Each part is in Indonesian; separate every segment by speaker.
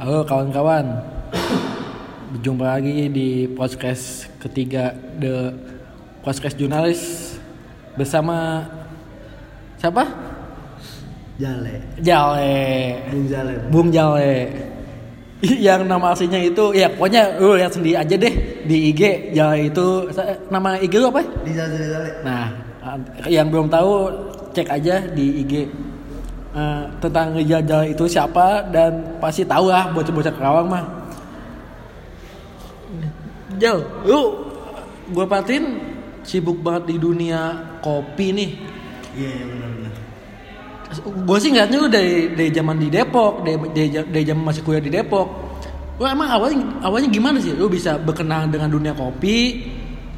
Speaker 1: Halo kawan-kawan Berjumpa lagi di podcast ketiga The Podcast Jurnalis Bersama Siapa?
Speaker 2: Jale.
Speaker 1: Jale
Speaker 2: Bung Jale.
Speaker 1: Bung Jale Yang nama aslinya itu Ya pokoknya lu lihat sendiri aja deh Di IG Jale itu Nama IG lu apa?
Speaker 2: Di Jale Jale Jale.
Speaker 1: Nah Yang belum tahu Cek aja di IG Eh, tentang ngejajal itu siapa dan pasti tahu lah bocah-bocah Kerawang mah. Jal, lu gue patin sibuk banget di dunia kopi nih.
Speaker 2: Iya, iya benar-benar.
Speaker 1: Gue sih ngeliatnya lu dari dari zaman di Depok, dari dari, dari zaman masih kuliah di Depok. Lu emang awalnya awalnya gimana sih? Lu bisa berkenal dengan dunia kopi,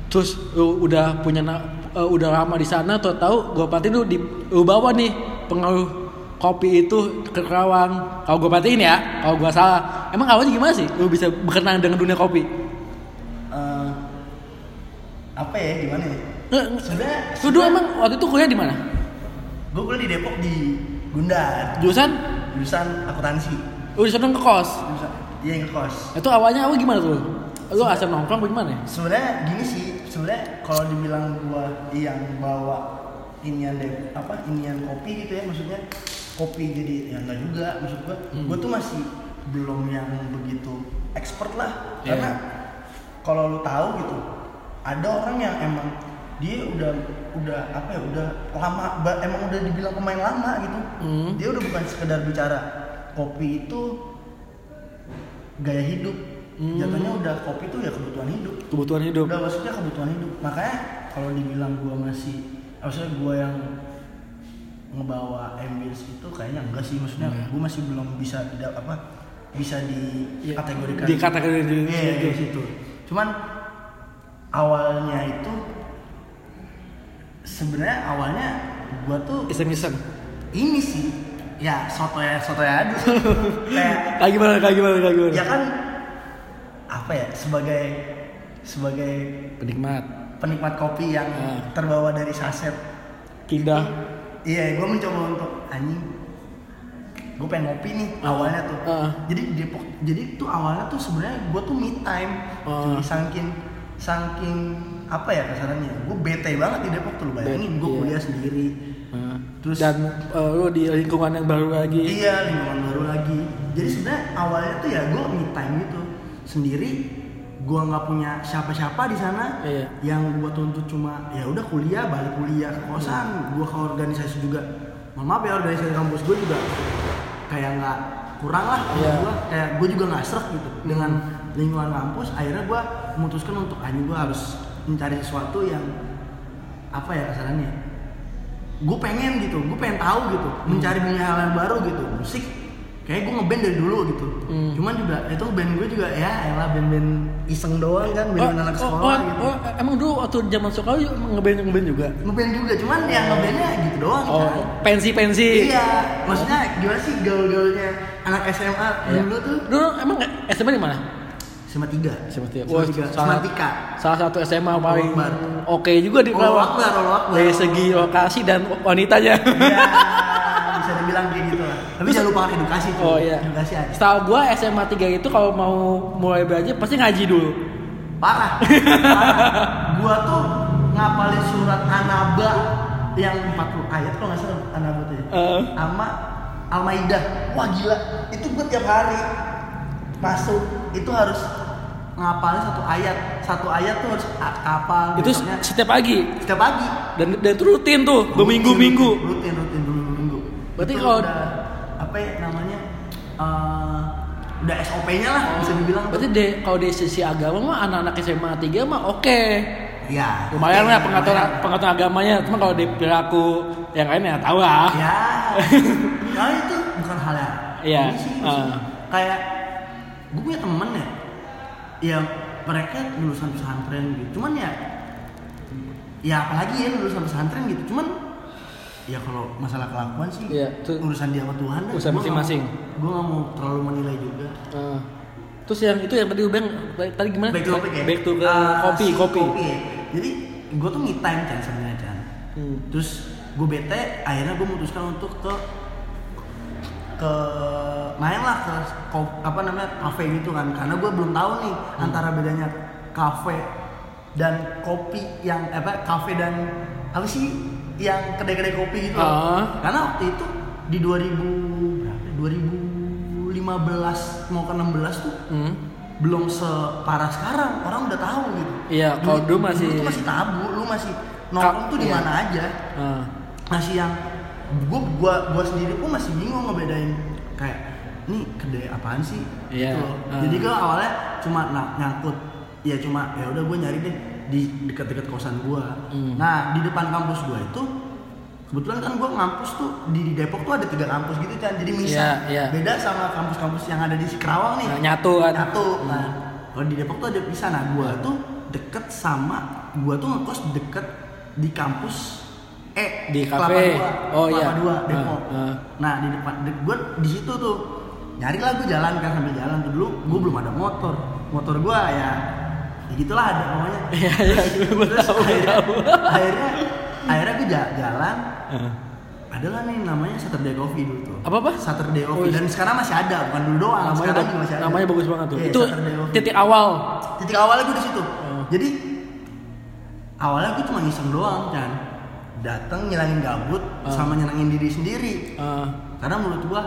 Speaker 1: terus lu udah punya eh, udah lama di sana, tuh tahu gue patin lu di lu bawa nih pengaruh kopi itu ke Kerawang. Kalau gue perhatiin ya, kalau gue salah. Emang awalnya gimana sih? Lu bisa berkenalan dengan dunia kopi?
Speaker 2: Eh, apa ya gimana ya?
Speaker 1: Eh,
Speaker 2: Sebenarnya
Speaker 1: Lu dulu emang waktu itu kuliah di mana?
Speaker 2: gue kuliah di Depok di Gundar.
Speaker 1: Jurusan?
Speaker 2: Jurusan akuntansi.
Speaker 1: Lu di sana ngekos.
Speaker 2: Jurusan iya yang kos.
Speaker 1: Itu awalnya awal gimana tuh? Lu asal nongkrong apa gimana? ya?
Speaker 2: Sebenarnya gini sih, sebenarnya kalau dibilang gua yang bawa inian deh, apa inian kopi gitu ya maksudnya kopi jadi ya enggak juga maksud gua
Speaker 1: Hmm.
Speaker 2: gua tuh masih belum yang begitu expert lah
Speaker 1: Iya.
Speaker 2: karena kalau lu tahu gitu ada orang yang emang dia udah udah apa ya udah lama emang udah dibilang pemain lama gitu
Speaker 1: Hmm.
Speaker 2: dia udah bukan sekedar bicara kopi itu gaya hidup
Speaker 1: Hmm.
Speaker 2: jatuhnya udah kopi itu ya kebutuhan hidup
Speaker 1: Kebutuhan hidup.
Speaker 2: udah maksudnya kebutuhan hidup makanya kalau dibilang gua masih maksudnya gua yang ngebawa ambience itu kayaknya enggak sih maksudnya
Speaker 1: Hmm.
Speaker 2: gua masih belum bisa tidak apa bisa di
Speaker 1: Ya,
Speaker 2: kategorikan
Speaker 1: di kategori di
Speaker 2: Iya,
Speaker 1: situ.
Speaker 2: di situ cuman awalnya itu sebenarnya awalnya gua tuh
Speaker 1: Iseng-iseng.
Speaker 2: ini sih ya soto ya soto ya aduh kayak
Speaker 1: Kayak gimana? Kayak gimana? Kayak gimana?
Speaker 2: ya kan apa ya sebagai sebagai
Speaker 1: Penikmat.
Speaker 2: penikmat kopi yang
Speaker 1: Ah.
Speaker 2: terbawa dari saset
Speaker 1: Kindah.
Speaker 2: Iya gue mencoba untuk anjing gue pengen ngopi nih
Speaker 1: Ah.
Speaker 2: awalnya tuh
Speaker 1: Ah.
Speaker 2: jadi di Depok jadi tuh awalnya tuh sebenarnya gue tuh me time
Speaker 1: Ah.
Speaker 2: Jadi saking saking apa ya kasarannya gue bete banget di Depok tuh lu bayangin gue
Speaker 1: Iya.
Speaker 2: kuliah sendiri Terus-
Speaker 1: dan eh, lu di lingkungan yang baru lagi.
Speaker 2: Iya lingkungan baru lagi. Jadi sebenarnya awalnya tuh ya gue me time gitu sendiri. Gue nggak punya siapa-siapa di sana.
Speaker 1: Iya.
Speaker 2: Yang gue tuntut cuma ya udah kuliah balik kuliah ke kosan. Gue ke organisasi juga. Mohon maaf ya organisasi kampus gue juga kayak nggak kurang lah
Speaker 1: Iya.
Speaker 2: gue kayak gue juga nggak serak gitu dengan lingkungan kampus. Akhirnya gue memutuskan untuk anjing gue harus mencari sesuatu yang apa ya kasarannya gue pengen gitu gue pengen tahu gitu mencari dunia hal yang baru gitu musik kayak gue ngeband dari dulu gitu
Speaker 1: Hmm.
Speaker 2: cuman juga itu band gue juga ya elah band-band iseng doang kan band anak
Speaker 1: oh,
Speaker 2: sekolah
Speaker 1: oh,
Speaker 2: gitu
Speaker 1: oh, emang dulu waktu zaman sekolah ngeband ngeband juga?
Speaker 2: ngeband juga cuman yang ngebandnya gitu doang
Speaker 1: Oh,
Speaker 2: kan
Speaker 1: pensi-pensi.
Speaker 2: iya maksudnya gimana sih gaul-gaulnya anak SMA
Speaker 1: Iya.
Speaker 2: dulu tuh
Speaker 1: Dulu emang SMA di mana?
Speaker 2: SMA tiga
Speaker 1: SMA tiga. Wah, salah-
Speaker 2: SMA tiga
Speaker 1: Salah satu SMA paling oke juga di Kerawang.
Speaker 2: Akbar.
Speaker 1: Dari segi lokasi dan wanitanya.
Speaker 2: ya bisa dibilang kayak gitu tapi jangan lupa edukasi tuh
Speaker 1: Oh iya.
Speaker 2: edukasi aja.
Speaker 1: Setahu gua SMA 3 itu kalau mau mulai belajar pasti ngaji dulu.
Speaker 2: parah, parah. gua tuh ngapalin surat Anaba yang 40 ayat kalau nggak salah Anaba tuh ya.
Speaker 1: Eh.
Speaker 2: sama Al-Maidah. Wah gila. Itu gua tiap hari masuk itu harus ngapalin satu ayat. Satu ayat tuh harus a- hafal
Speaker 1: itu
Speaker 2: besoknya
Speaker 1: setiap pagi?
Speaker 2: Setiap pagi.
Speaker 1: Dan dan itu rutin tuh berminggu-minggu.
Speaker 2: rutin rutin berminggu
Speaker 1: Berarti
Speaker 2: Itu
Speaker 1: kalau-
Speaker 2: udah apa ya namanya eh, udah SOP-nya lah bisa dibilang
Speaker 1: Berarti de, kalau dari sisi agama mah anak-anak SMA 3 mah oke.
Speaker 2: ya
Speaker 1: Lumayan lah pengaturan pengaturan agamanya. Cuma kalau di perilaku yang lain ya tahu lah.
Speaker 2: ya ya itu bukan hal yang
Speaker 1: Iya,
Speaker 2: maksudnya. kayak gue punya temen ya. Yang mereka lulusan pesantren gitu. Cuman ya ya apalagi ya lulusan pesantren gitu. Cuman ya kalau masalah kelakuan sih
Speaker 1: Iya, itu
Speaker 2: urusan dia sama Tuhan
Speaker 1: urusan masing-masing.
Speaker 2: gue gak mau terlalu menilai juga
Speaker 1: Eh, terus yang itu yang tadi lu bilang tadi gimana?
Speaker 2: back to topic ya
Speaker 1: Back to ke
Speaker 2: Ah,
Speaker 1: kopi,
Speaker 2: si
Speaker 1: kopi.
Speaker 2: ya. jadi gue tuh me time kan sebenarnya kan
Speaker 1: Hmm.
Speaker 2: terus gue bete akhirnya gue memutuskan untuk ke ke main lah ke apa namanya kafe gitu kan karena gue belum tahu nih
Speaker 3: Hmm.
Speaker 2: antara bedanya kafe dan kopi yang apa kafe dan apa sih yang kedai-kedai kopi gitu.
Speaker 3: Ah.
Speaker 2: karena waktu itu di 2000 berapa ya? 2015 mau ke 16 tuh
Speaker 3: Hmm.
Speaker 2: belum separah sekarang orang udah tahu gitu
Speaker 3: Iya, kalau dulu masih-
Speaker 2: tuh masih tabu lu masih nongkrong tuh di
Speaker 3: iya.
Speaker 2: mana aja
Speaker 3: Ah.
Speaker 2: masih yang gua gua gua sendiri pun masih bingung ngebedain kayak ini kedai apaan sih
Speaker 3: Iya,
Speaker 2: Gitu loh.
Speaker 3: ah.
Speaker 2: jadi gua awalnya cuma nah, nyangkut ya cuma ya udah gua nyari deh di dekat-dekat kosan gua
Speaker 3: Hmm.
Speaker 2: nah di depan kampus gua itu kebetulan kan gua ngampus tuh di, di Depok tuh ada tiga kampus gitu kan jadi misah
Speaker 3: Iya, iya.
Speaker 2: beda sama kampus-kampus yang ada di Kerawang nih
Speaker 3: Nah, nyatu kan.
Speaker 2: nyatu
Speaker 3: Hmm.
Speaker 2: nah kalau di Depok tuh ada pisah nah gua tuh deket sama gua tuh ngekos deket di kampus E
Speaker 3: Di
Speaker 2: Kelapa
Speaker 3: kafe.
Speaker 2: Dua,
Speaker 3: Oh,
Speaker 2: Kelapa
Speaker 3: iya.
Speaker 2: Dua, Depok.
Speaker 3: Ah, ah.
Speaker 2: Nah di depan de, gue di situ tuh nyari lah gue jalan kan sambil jalan tuh dulu gue belum ada motor motor gue ya ya gitulah ada namanya
Speaker 3: Iya, iya, gue
Speaker 2: terus
Speaker 3: tahu, gue
Speaker 2: akhirnya,
Speaker 3: tahu.
Speaker 2: akhirnya akhirnya gue ja- jalan
Speaker 3: Ah.
Speaker 2: adalah nih namanya Saturday Coffee dulu tuh
Speaker 3: Apa apa?
Speaker 2: Saturday
Speaker 3: Oh,
Speaker 2: Coffee
Speaker 3: iya.
Speaker 2: dan sekarang masih ada bukan dulu doang
Speaker 3: Namanya,
Speaker 2: sekarang juga masih ada
Speaker 3: namanya bagus banget tuh.
Speaker 2: Iya,
Speaker 3: Itu titik awal.
Speaker 2: titik awalnya gue di situ
Speaker 3: Oh.
Speaker 2: jadi awalnya gue cuma ngiseng doang kan datang nyilangin gabut
Speaker 3: Ah.
Speaker 2: sama nyenangin diri sendiri
Speaker 3: Ah.
Speaker 2: karena menurut gua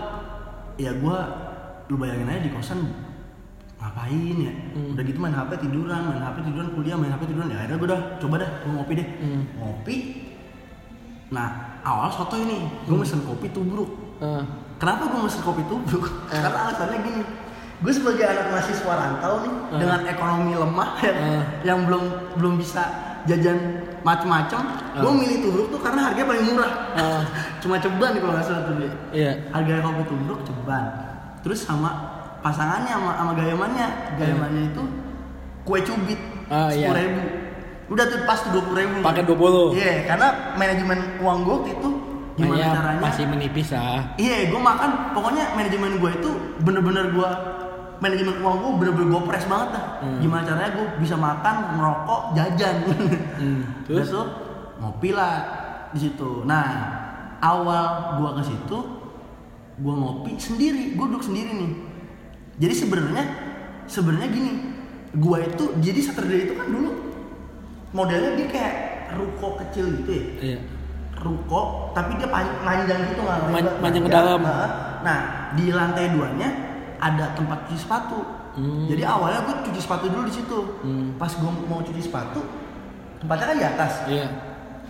Speaker 2: ya gua lu bayangin aja di kosan ngapain ya
Speaker 3: Hmm.
Speaker 2: udah gitu main HP tiduran main HP tiduran kuliah main HP tiduran ya akhirnya gua udah coba dah gua ngopi deh
Speaker 3: Hmm.
Speaker 2: ngopi nah awal soto ini gua mesen kopi tubruk
Speaker 3: Ah.
Speaker 2: kenapa gua mesen kopi tubruk
Speaker 3: Eh.
Speaker 2: karena alasannya gini gue sebagai anak mahasiswa rantau nih
Speaker 3: Eh.
Speaker 2: dengan ekonomi lemah yang, yang belum belum bisa jajan macem-macem gue
Speaker 3: Eh.
Speaker 2: milih tubruk tuh karena harganya paling murah
Speaker 3: Ah.
Speaker 2: cuma ceban kalau nggak salah tuh dia
Speaker 3: Iya.
Speaker 2: harga kopi tubruk ceban terus sama pasangannya sama, sama gayamannya gayamannya itu kue cubit
Speaker 3: Ah, iya.
Speaker 2: sepuluh ribu udah tuh pas tuh dua puluh ribu
Speaker 3: Pakai 20.
Speaker 2: iya karena manajemen uang gue waktu itu gimana
Speaker 3: Makanya
Speaker 2: caranya
Speaker 3: masih menipis ah.
Speaker 2: iya gue makan pokoknya manajemen gue itu bener-bener gue manajemen uang gue bener-bener gue press banget dah
Speaker 3: Hmm.
Speaker 2: gimana caranya gue bisa makan ngerokok jajan
Speaker 3: Hmm.
Speaker 2: terus
Speaker 3: Terus?
Speaker 2: tuh ngopi lah di situ nah awal gue ke situ gue ngopi sendiri gue duduk sendiri nih jadi sebenarnya sebenarnya gini gue itu jadi Saturday itu kan dulu modelnya dia kayak ruko kecil gitu ya
Speaker 3: Iya.
Speaker 2: ruko tapi dia pan- panjang gitu nggak
Speaker 3: Man- panjang ke dalam.
Speaker 2: Nah, nah di lantai duanya ada tempat cuci sepatu
Speaker 3: Hmm.
Speaker 2: jadi awalnya gue cuci sepatu dulu di situ
Speaker 3: Hmm.
Speaker 2: pas gue mau cuci sepatu tempatnya kan di atas
Speaker 3: Iya.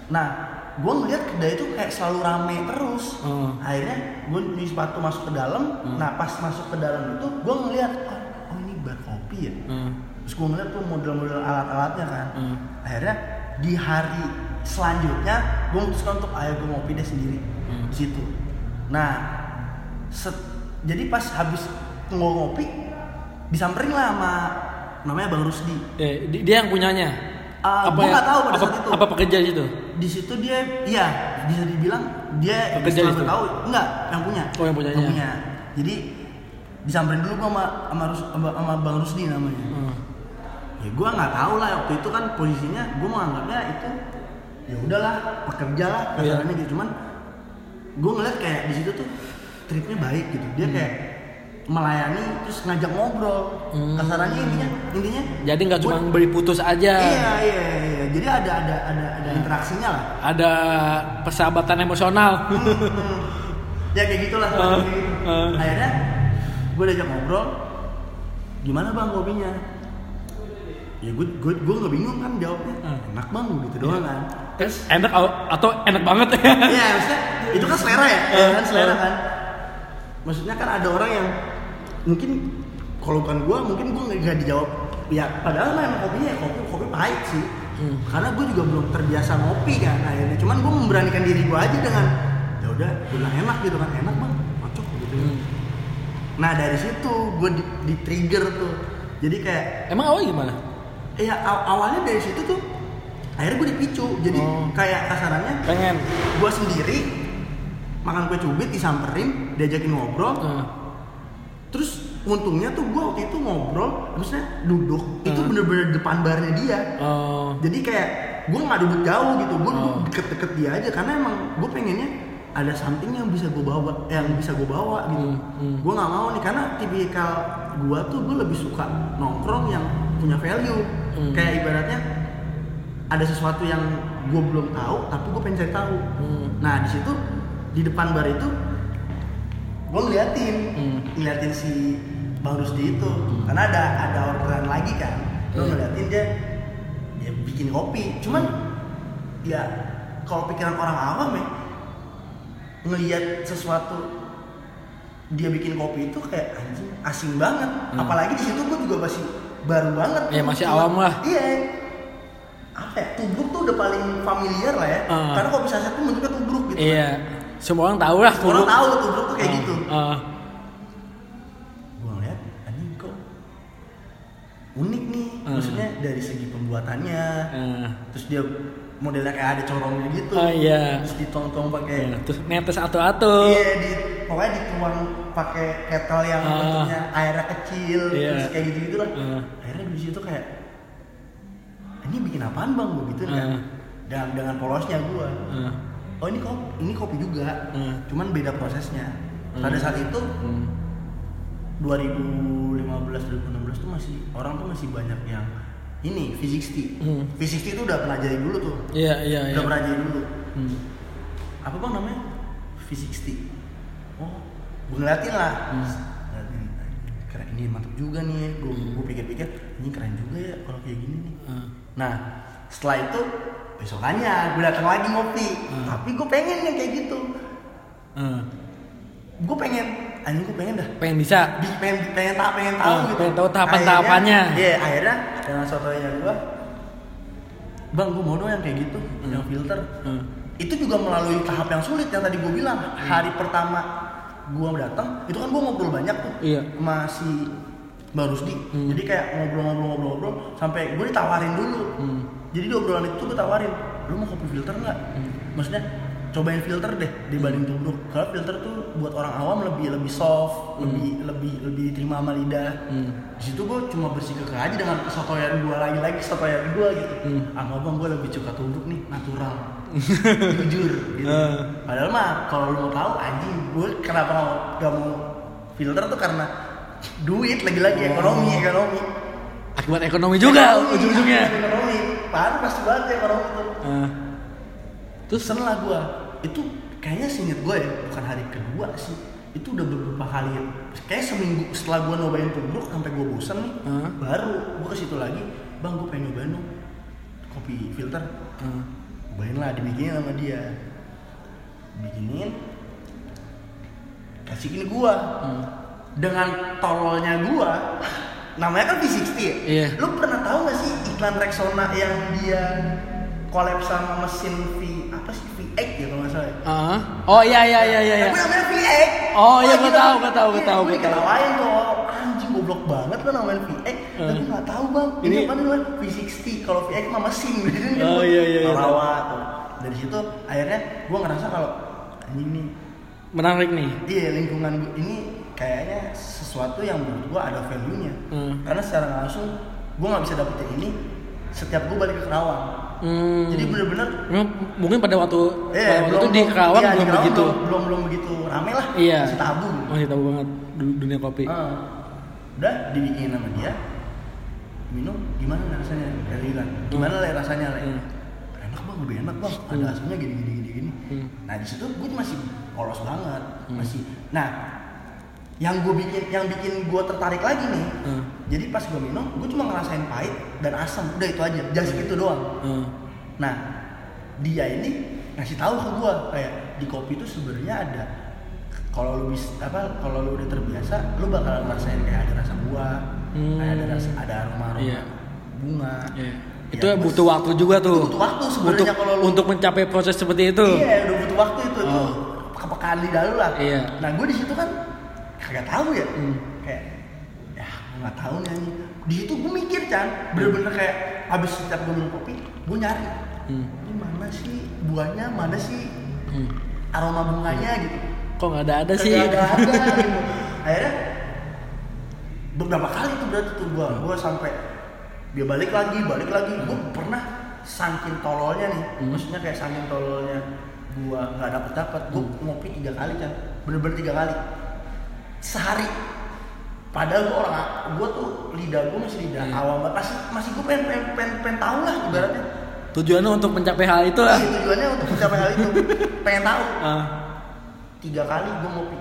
Speaker 2: nah gue ngeliat kedai itu kayak selalu rame terus
Speaker 3: Oh.
Speaker 2: akhirnya gue nyuci sepatu masuk ke dalam
Speaker 3: Hmm.
Speaker 2: nah pas masuk ke dalam itu gue ngeliat oh, oh ini bar kopi ya
Speaker 3: Ah.
Speaker 2: terus gue ngeliat tuh model-model alat-alatnya kan
Speaker 3: Hmm.
Speaker 2: akhirnya di hari selanjutnya gue memutuskan untuk ayo gue ngopi deh sendiri
Speaker 3: Hmm.
Speaker 2: di situ nah set- jadi pas habis gue ngopi disamperin lah sama namanya bang Rusdi
Speaker 3: Eh, di- dia yang punyanya.
Speaker 2: Ah, gua nggak tahu pada
Speaker 3: apa,
Speaker 2: saat itu.
Speaker 3: Apa pekerja di situ?
Speaker 2: Di situ dia iya bisa dibilang dia
Speaker 3: Pekerja itu?
Speaker 2: gua tahu enggak yang punya
Speaker 3: Oh, yang punyanya.
Speaker 2: jadi disamperin dulu gua sama sama, Rus, sama, sama bang Rusdi namanya
Speaker 3: Ah.
Speaker 2: ya gua nggak tahu lah waktu itu kan posisinya gua menganggapnya itu ya udahlah pekerja lah
Speaker 3: Iya.
Speaker 2: kasarannya gitu cuman gua ngeliat kayak di situ tuh tripnya baik gitu dia kayak melayani terus ngajak ngobrol
Speaker 3: Hmm.
Speaker 2: kasarannya intinya intinya
Speaker 3: Jadi nggak cuma beri putus aja.
Speaker 2: iya iya iya jadi ada ada ada ada interaksinya lah.
Speaker 3: Ada persahabatan emosional.
Speaker 2: ya kayak gitulah.
Speaker 3: Uh,
Speaker 2: gitu.
Speaker 3: uh.
Speaker 2: akhirnya gue diajak ngobrol. Gimana bang kopinya ya gue gue gue nggak bingung kan jawabnya.
Speaker 3: Uh.
Speaker 2: enak bang gitu doang kan.
Speaker 3: Terus enak au- atau enak banget? Ya?
Speaker 2: iya maksudnya itu kan selera ya.
Speaker 3: Uh,
Speaker 2: kan selera
Speaker 3: uh.
Speaker 2: kan. Maksudnya kan ada orang yang mungkin kalau bukan gue mungkin gue nggak dijawab. Ya padahal memang kopinya ya kopi kopi pahit sih
Speaker 3: Hmm.
Speaker 2: karena gue juga belum terbiasa ngopi kan akhirnya cuman gue memberanikan diri gue aja dengan ya udah gue bilang enak gitu kan enak bang cocok gitu
Speaker 3: Hmm.
Speaker 2: nah dari situ gue di, di trigger tuh jadi kayak
Speaker 3: Emang awalnya gimana?
Speaker 2: ya aw- awalnya dari situ tuh akhirnya gue dipicu jadi
Speaker 3: Oh.
Speaker 2: kayak kasarannya
Speaker 3: Pengen.
Speaker 2: gue sendiri makan kue cubit disamperin diajakin ngobrol
Speaker 3: Ah.
Speaker 2: terus untungnya tuh gue waktu itu ngobrol maksudnya duduk itu
Speaker 3: Hmm.
Speaker 2: bener-bener depan barnya dia
Speaker 3: Oh.
Speaker 2: jadi kayak gue nggak duduk jauh gitu gue duduk
Speaker 3: Oh.
Speaker 2: deket-deket dia aja karena emang gue pengennya ada something yang bisa gue bawa yang bisa gue bawa gitu
Speaker 3: Hmm, hmm.
Speaker 2: gue nggak mau nih karena tipikal gue tuh gue lebih suka nongkrong yang punya value
Speaker 3: Hmm.
Speaker 2: kayak ibaratnya ada sesuatu yang gue belum tahu tapi gue pengen cari tahu
Speaker 3: Hmm.
Speaker 2: nah di situ di depan bar itu gue ngeliatin
Speaker 3: Hmm.
Speaker 2: ngeliatin si bang Rusdi itu karena ada ada orderan lagi kan gue
Speaker 3: Iya.
Speaker 2: ngeliatin dia dia bikin kopi cuman ya kalau pikiran orang awam ya ngelihat sesuatu dia bikin kopi itu kayak anjing asing banget
Speaker 3: Hmm.
Speaker 2: apalagi di situ gue juga masih baru banget
Speaker 3: Ya,
Speaker 2: tuh.
Speaker 3: masih
Speaker 2: Cuma-
Speaker 3: awam lah.
Speaker 2: iya apa ya tubruk tuh udah paling familiar lah ya
Speaker 3: Ah.
Speaker 2: karena kopi saset tuh bentuknya tubruk gitu
Speaker 3: Iya. Semua orang tahu lah
Speaker 2: kan. orang
Speaker 3: tubruk.
Speaker 2: tahu tubruk tuh kayak
Speaker 3: Ah,
Speaker 2: gitu
Speaker 3: ah.
Speaker 2: Unik nih
Speaker 3: Hmm.
Speaker 2: maksudnya dari segi pembuatannya
Speaker 3: Ah.
Speaker 2: terus dia modelnya kayak ada corongnya gitu
Speaker 3: Oh iya.
Speaker 2: terus ditong-tong pakai
Speaker 3: Iya, Terus netes atu-atu.
Speaker 2: Iya, di, pokoknya dituang pakai kettle yang
Speaker 3: Ah.
Speaker 2: bentuknya airnya kecil,
Speaker 3: Iya.
Speaker 2: terus kayak gitu gitu lah.
Speaker 3: Ah.
Speaker 2: Akhirnya di situ kayak ini bikin apaan bang, gue gitu kan.
Speaker 3: Ah.
Speaker 2: Dengan dengan polosnya gue.
Speaker 3: Ah.
Speaker 2: Oh ini kopi, ini kopi juga,
Speaker 3: Ah.
Speaker 2: cuman beda prosesnya.
Speaker 3: Hmm.
Speaker 2: Pada saat itu
Speaker 3: Hmm.
Speaker 2: 2015 2016 tuh masih orang tuh masih banyak yang ini V60.
Speaker 3: Hmm.
Speaker 2: V60 itu udah pernah jadi dulu tuh.
Speaker 3: Iya, iya, iya.
Speaker 2: Udah pernah jadi dulu.
Speaker 3: Hmm.
Speaker 2: apa bang namanya V60 oh gue ngeliatin lah
Speaker 3: Hmm.
Speaker 2: Ngeliatin, keren ini mantap juga nih gue
Speaker 3: Hmm.
Speaker 2: gue pikir-pikir ini keren juga ya kalau kayak gini nih
Speaker 3: Ah.
Speaker 2: nah setelah itu besokannya gue datang lagi ngopi
Speaker 3: Hmm.
Speaker 2: tapi gue pengen yang kayak gitu
Speaker 3: Ah.
Speaker 2: gue pengen anjing gue pengen dah
Speaker 3: Pengen bisa.
Speaker 2: Bi- pengen pengen tahu pengen tahu
Speaker 3: Ah,
Speaker 2: gitu
Speaker 3: pengen tahu tahapan-tahapannya.
Speaker 2: Akhirnya- iya akhirnya dengan sotonya gue bang gue mau dong yang kayak gitu
Speaker 3: Hmm.
Speaker 2: yang filter
Speaker 3: Ah.
Speaker 2: itu juga melalui tahap yang sulit yang tadi gue bilang
Speaker 3: Hmm.
Speaker 2: hari pertama gue datang itu kan gue ngobrol banyak tuh
Speaker 3: Iya.
Speaker 2: sama si Mbak Rusdi
Speaker 3: Hmm.
Speaker 2: jadi kayak ngobrol-ngobrol-ngobrol sampai gue ditawarin dulu
Speaker 3: Hmm.
Speaker 2: jadi di obrolan itu gue tawarin lu mau kopi filter nggak
Speaker 3: Hmm.
Speaker 2: maksudnya cobain filter deh dibanding tubruk karena filter tuh buat orang awam lebih lebih soft lebih lebih lebih diterima sama lidah.
Speaker 3: Hmm.
Speaker 2: di situ gue cuma bersikukuh aja dengan kesotoyan gue lagi-lagi kesotoyan gue gitu.
Speaker 3: Hmm.
Speaker 2: ah bang gue lebih suka tubruk nih natural. Jujur gitu.
Speaker 3: Eh.
Speaker 2: padahal mah kalau lu mau tahu anjing gue kenapa nggak mau, filter tuh karena duit lagi-lagi ekonomi ekonomi.
Speaker 3: Akibat ekonomi juga ujung-ujungnya.
Speaker 2: ekonomi. Parah pasti banget ya ekonomi tuh.
Speaker 3: Ah.
Speaker 2: terus? Setelah gue itu kayaknya singkat gue ya bukan hari kedua sih itu udah beberapa kali kayak seminggu setelah gue nyobain tubruk sampai gue bosan nih
Speaker 3: Hah?
Speaker 2: baru gue ke situ lagi bang gue pengen nyobain dong kopi filter
Speaker 3: Ah.
Speaker 2: cobain lah dibikinin sama dia bikinin kasih gini gua
Speaker 3: Hmm.
Speaker 2: dengan tololnya gua namanya kan V60 ya
Speaker 3: Iya.
Speaker 2: lu pernah tahu gak sih iklan Rexona yang dia collab sama mesin V
Speaker 3: Ah. Oh iya iya iya iya. iya.
Speaker 2: Namanya V8
Speaker 3: Oh, iya, gua
Speaker 2: gila.
Speaker 3: tahu, gua tahu, gua
Speaker 2: Iya,
Speaker 3: tahu,
Speaker 2: gua
Speaker 3: gua tahu.
Speaker 2: diketawain tuh anjing goblok banget lo namanya V8 tapi nggak tahu bang ini, apa namanya V60 kalau V8 mah mesin gitu kan
Speaker 3: Oh, iya, iya, iya,
Speaker 2: Rawa tuh dari situ akhirnya gua ngerasa kalau anjing nih
Speaker 3: Menarik nih.
Speaker 2: Iya lingkungan ini kayaknya sesuatu yang menurut gua ada value-nya.
Speaker 3: Hmm.
Speaker 2: Karena secara langsung gua nggak bisa dapetin ini setiap gua balik ke Kerawang.
Speaker 3: Hmm.
Speaker 2: Jadi bener-bener
Speaker 3: Memang mungkin pada waktu
Speaker 2: eh
Speaker 3: pada waktu itu di Kerawang
Speaker 2: iya, di
Speaker 3: belum begitu.
Speaker 2: Belum, belum belum begitu rame lah.
Speaker 3: Iya.
Speaker 2: Masih tabu.
Speaker 3: Masih tahu banget du- dunia kopi.
Speaker 2: Ah. udah dibikin sama dia minum gimana rasanya dari gimana lah rasanya lah
Speaker 3: Hmm.
Speaker 2: enak bang lebih enak bang ada
Speaker 3: Hmm.
Speaker 2: gini gini gini gini
Speaker 3: Hmm.
Speaker 2: nah di situ gue masih polos banget
Speaker 3: Hmm.
Speaker 2: masih nah yang gue bikin yang bikin gue tertarik lagi nih
Speaker 3: Hmm.
Speaker 2: jadi pas gue minum gue cuma ngerasain pahit dan asam udah itu aja just gitu doang
Speaker 3: Hmm.
Speaker 2: Nah, dia ini ngasih tahu ke gua kayak di kopi itu sebenarnya ada kalau lu bisa apa kalau lu udah terbiasa lu bakal ngerasain kayak ada rasa buah
Speaker 3: Hmm.
Speaker 2: kayak ada rasa ada aroma aroma
Speaker 3: Iya.
Speaker 2: bunga
Speaker 3: Iya.
Speaker 2: Ya,
Speaker 3: Itu
Speaker 2: terus-
Speaker 3: butuh waktu juga tuh.
Speaker 2: Itu butuh waktu sebenarnya
Speaker 3: untuk
Speaker 2: kalau lu-
Speaker 3: untuk mencapai proses seperti itu.
Speaker 2: iya udah butuh waktu itu itu
Speaker 3: Oh.
Speaker 2: kepekaan lidah lu lah
Speaker 3: Iya.
Speaker 2: nah gue di situ kan kagak tahu ya.
Speaker 3: Hmm.
Speaker 2: kayak ya gue nggak tahu anjing. di situ gue mikir kan bener-bener kayak abis setiap gue minum kopi gue nyari.
Speaker 3: Hmm.
Speaker 2: ini mana sih buahnya? Mana sih
Speaker 3: Hmm.
Speaker 2: aroma bunganya gitu.
Speaker 3: Kok nggak ada ada sih?
Speaker 2: Kagak ada gitu. Akhirnya beberapa kali tuh berarti tuh gua gua sampai dia balik lagi balik lagi. Gua pernah saking tololnya nih.
Speaker 3: Hmm.
Speaker 2: maksudnya kayak saking tololnya gua nggak dapet dapet gua ngopi tiga kali kan bener-bener tiga kali sehari. Padahal gua orang gua tuh lidah gua masih lidah
Speaker 1: Iya.
Speaker 2: awam banget masih masih gua pengen pengen pengen, pengen tahu lah ibaratnya.
Speaker 1: Tujuannya untuk mencapai hal itu lah.
Speaker 2: Iya, tujuannya untuk mencapai hal itu. Pengen tahu.
Speaker 1: Ah,
Speaker 2: tiga kali gue ngopi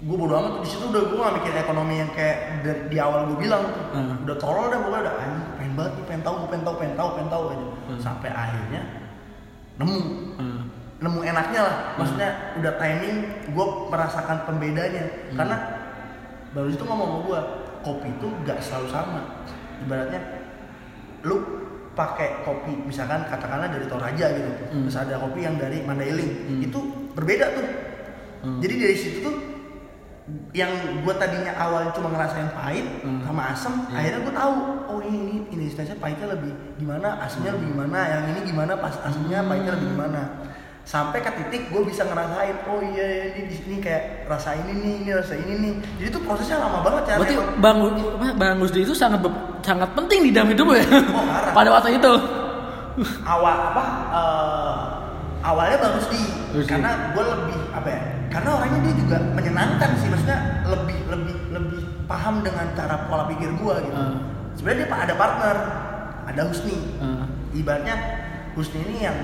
Speaker 2: gue bodo amat di situ udah gue gak mikir ekonomi yang kayak dari di awal gue bilang. Tuh
Speaker 1: Hmm.
Speaker 2: udah tolol dah pokoknya udah anjing pengen banget nih pengen tahu gue pengen tahu pengen tahu pengen tahu aja.
Speaker 1: Hmm.
Speaker 2: sampai akhirnya nemu.
Speaker 1: Ah.
Speaker 2: Nemu enaknya lah
Speaker 1: Hmm.
Speaker 2: maksudnya udah timing gue merasakan pembedanya
Speaker 1: Hmm.
Speaker 2: karena baru itu ngomong sama gue kopi itu gak selalu sama ibaratnya lu pakai kopi misalkan katakanlah dari Toraja gitu
Speaker 1: Hmm.
Speaker 2: terus ada kopi yang dari Mandailing
Speaker 1: Hmm.
Speaker 2: itu berbeda tuh
Speaker 1: Hmm.
Speaker 2: jadi dari situ tuh yang gue tadinya awal cuma ngerasain pahit
Speaker 1: Hmm.
Speaker 2: sama asam
Speaker 1: Iya.
Speaker 2: akhirnya gue tahu oh ini ini ini istilahnya pahitnya lebih gimana asamnya lebih gimana yang ini gimana pas asamnya pahitnya lebih gimana sampai ke titik gue bisa ngerasain oh iya ini di sini kayak rasa ini nih ini rasa ini nih. Jadi tuh prosesnya lama banget cara
Speaker 1: berarti bang bang Gusdi itu sangat sangat penting di dalam hidup ya?
Speaker 2: Oh,
Speaker 1: pada waktu itu.
Speaker 2: Awal apa eh, awalnya bagus di
Speaker 1: Bagus Di.
Speaker 2: karena gue lebih apa ya karena orangnya dia juga menyenangkan sih. Maksudnya lebih lebih lebih paham dengan cara pola pikir gue gitu.
Speaker 1: Ah.
Speaker 2: sebenarnya dia ada partner ada Husni.
Speaker 1: Ah.
Speaker 2: ibaratnya Husni ini yang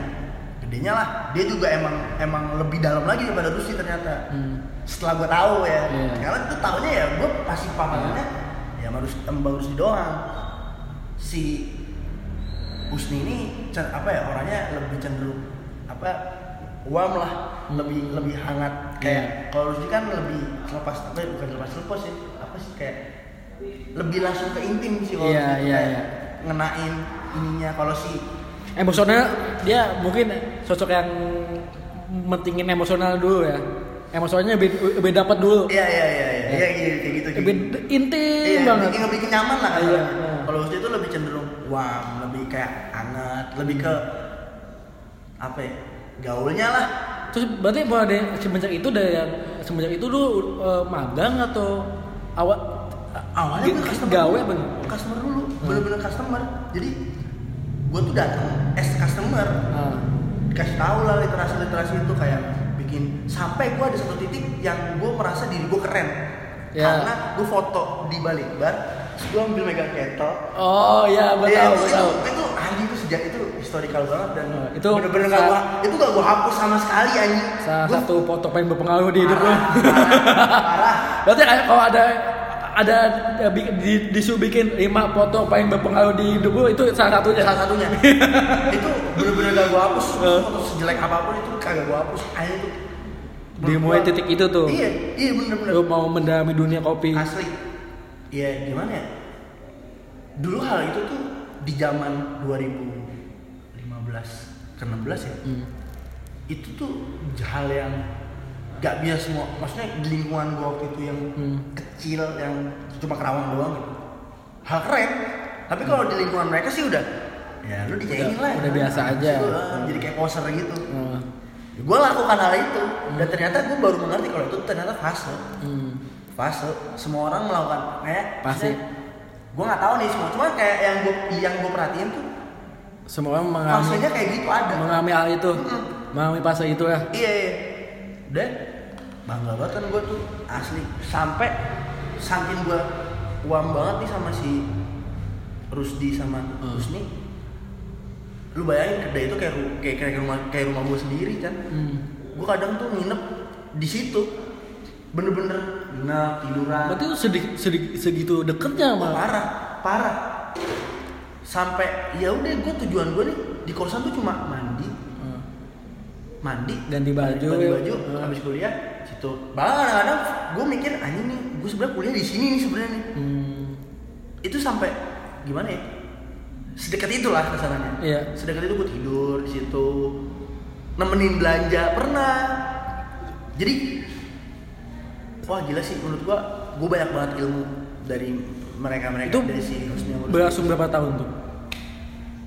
Speaker 2: gedenya lah. Dia juga emang emang lebih dalam lagi daripada Husni ternyata.
Speaker 1: Hmm.
Speaker 2: setelah gue tahu ya.
Speaker 1: Iya.
Speaker 2: karena itu tahunya ya gue pasti pahamannya ya harus tembak Husni doang. Si Husni ini apa ya orangnya lebih cenderung apa warm lah. Lebih lebih hangat. Kayak kalau Husni kan lebih lepas apa ya, bukan lepas lepas sih apa sih kayak lebih langsung ke intim sih kalau
Speaker 1: iya,
Speaker 2: kayak
Speaker 1: iya.
Speaker 2: ngenain ininya. Kalau si
Speaker 1: emosional dia mungkin sosok yang mentingin emosional dulu ya emosionalnya lebih, lebih dapat dulu
Speaker 2: iya iya iya iya iya iya, kayak gitu kayak
Speaker 1: lebih
Speaker 2: gitu.
Speaker 1: intim
Speaker 2: Iya,
Speaker 1: banget
Speaker 2: bikin bikin nyaman lah.
Speaker 1: Iya,
Speaker 2: kasarnya.
Speaker 1: iya.
Speaker 2: Kalau Husni itu lebih cenderung warm, lebih kayak hangat, lebih ke apa ya? Gaulnya lah.
Speaker 1: terus berarti pada semenjak itu dari yang semenjak itu lu eh, magang atau awal
Speaker 2: Awalnya gue customer
Speaker 1: gawe
Speaker 2: dulu.
Speaker 1: nih?
Speaker 2: Customer dulu,
Speaker 1: Hmm.
Speaker 2: bener-bener customer. Jadi gue tuh datang as customer,
Speaker 1: Ah,
Speaker 2: kasih tahu lah literasi-literasi itu kayak bikin sampai gue ada satu titik yang gue merasa diri gue keren.
Speaker 1: Ya.
Speaker 2: karena gue foto di balik bar, terus gue ambil megang kettle,
Speaker 1: oh ya gue
Speaker 2: Iya,
Speaker 1: tahu gue
Speaker 2: itu,
Speaker 1: tahu.
Speaker 2: itu anjing itu sejak itu historical banget dan
Speaker 1: Nah, itu
Speaker 2: bener-bener gak gua itu gak gua hapus sama sekali anjing.
Speaker 1: salah
Speaker 2: Gua-
Speaker 1: satu foto paling berpengaruh di hidup lu
Speaker 2: parah, parah,
Speaker 1: berarti kayak kalau ada ada ya, di, disuruh bikin lima foto paling berpengaruh di hidup itu salah satunya
Speaker 2: Salah satunya. itu bener-bener gak gua hapus.
Speaker 1: Eh.
Speaker 2: Foto sejelek apa pun itu kagak gua hapus. Anjing itu.
Speaker 1: di mulai titik itu tuh
Speaker 2: Iya, iya bener-bener.
Speaker 1: lu mau mendalami dunia kopi
Speaker 2: Asli. Iya, gimana ya? Dulu hal itu tuh di zaman 2015 ke 16 ya.
Speaker 1: Hmm.
Speaker 2: Itu tuh hal yang gak biasa semua. Maksudnya di lingkungan gua waktu itu yang
Speaker 1: Hmm.
Speaker 2: kecil yang cuma kerawang doang gitu. Hal keren. Tapi kalau di lingkungan mereka sih udah ya lu
Speaker 1: Udah-
Speaker 2: lah.
Speaker 1: udah biasa aja.
Speaker 2: Lu, ah, Jadi kayak poser gitu.
Speaker 1: Hmm.
Speaker 2: Gue lakukan hal itu dan ternyata gue baru mengerti kalau itu ternyata fase
Speaker 1: Hmm.
Speaker 2: fase semua orang melakukan kayak
Speaker 1: Pasti.
Speaker 2: gue nggak tahu nih semua cuma kayak yang gue yang gue perhatiin tuh
Speaker 1: semua orang mengalami
Speaker 2: fasenya kayak gitu ada
Speaker 1: mengalami hal itu
Speaker 2: Mm-mm.
Speaker 1: mengalami fase itu ya
Speaker 2: iya iya dan bangga banget kan gue tuh asli sampai saking gue uang banget nih sama si Rusdi sama
Speaker 1: Hmm.
Speaker 2: Husni lu bayangin kedai itu kayak kayak kayak rumah kayak rumah gue sendiri kan
Speaker 1: hmm.
Speaker 2: gue kadang tuh nginep di situ bener-bener nginep tiduran
Speaker 1: berarti itu sedih, sedih, segitu deketnya sama
Speaker 2: parah parah sampai ya udah gue tujuan gue nih di kosan tuh cuma mandi. Mandi
Speaker 1: Ganti baju.
Speaker 2: ganti baju
Speaker 1: Hmm.
Speaker 2: habis kuliah situ bahkan kadang-kadang gue mikir anjing nih gue sebenarnya kuliah di sini nih sebenarnya nih
Speaker 1: Hmm.
Speaker 2: itu sampai gimana ya sedekat itulah kesannya
Speaker 1: Iya.
Speaker 2: sedekat itu gue tidur di situ nemenin belanja pernah jadi wah gila sih menurut gua gue banyak banget ilmu dari mereka mereka
Speaker 1: Itu
Speaker 2: dari si Husni
Speaker 1: berlangsung berapa tahun tuh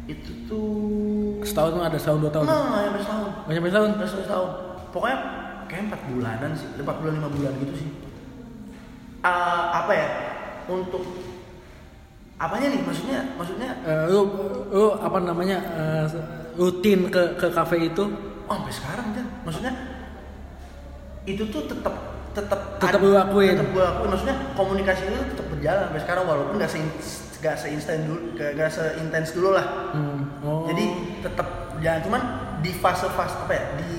Speaker 2: itu tuh
Speaker 1: setahun tuh ada setahun dua tahun.
Speaker 2: Nah nggak nyampe setahun.
Speaker 1: Nggak sampai setahun?
Speaker 2: Nggak sampai setahun. Pokoknya kayak empat bulanan sih empat bulan lima bulan gitu sih. Eh, apa ya untuk apanya nih maksudnya maksudnya?
Speaker 1: Eh, lu lu apa namanya eh, rutin ke ke kafe itu?
Speaker 2: Oh, sampai sekarang aja maksudnya itu tuh tetap tetap
Speaker 1: Tetap lu lakuin.
Speaker 2: tetap gue lakuin maksudnya komunikasi itu tetap berjalan sampai sekarang walaupun gak se gak seinstan dulu gak, gak seintens dulu lah.
Speaker 1: Hmm. Oh.
Speaker 2: jadi tetap jangan cuman di fase-fase apa ya di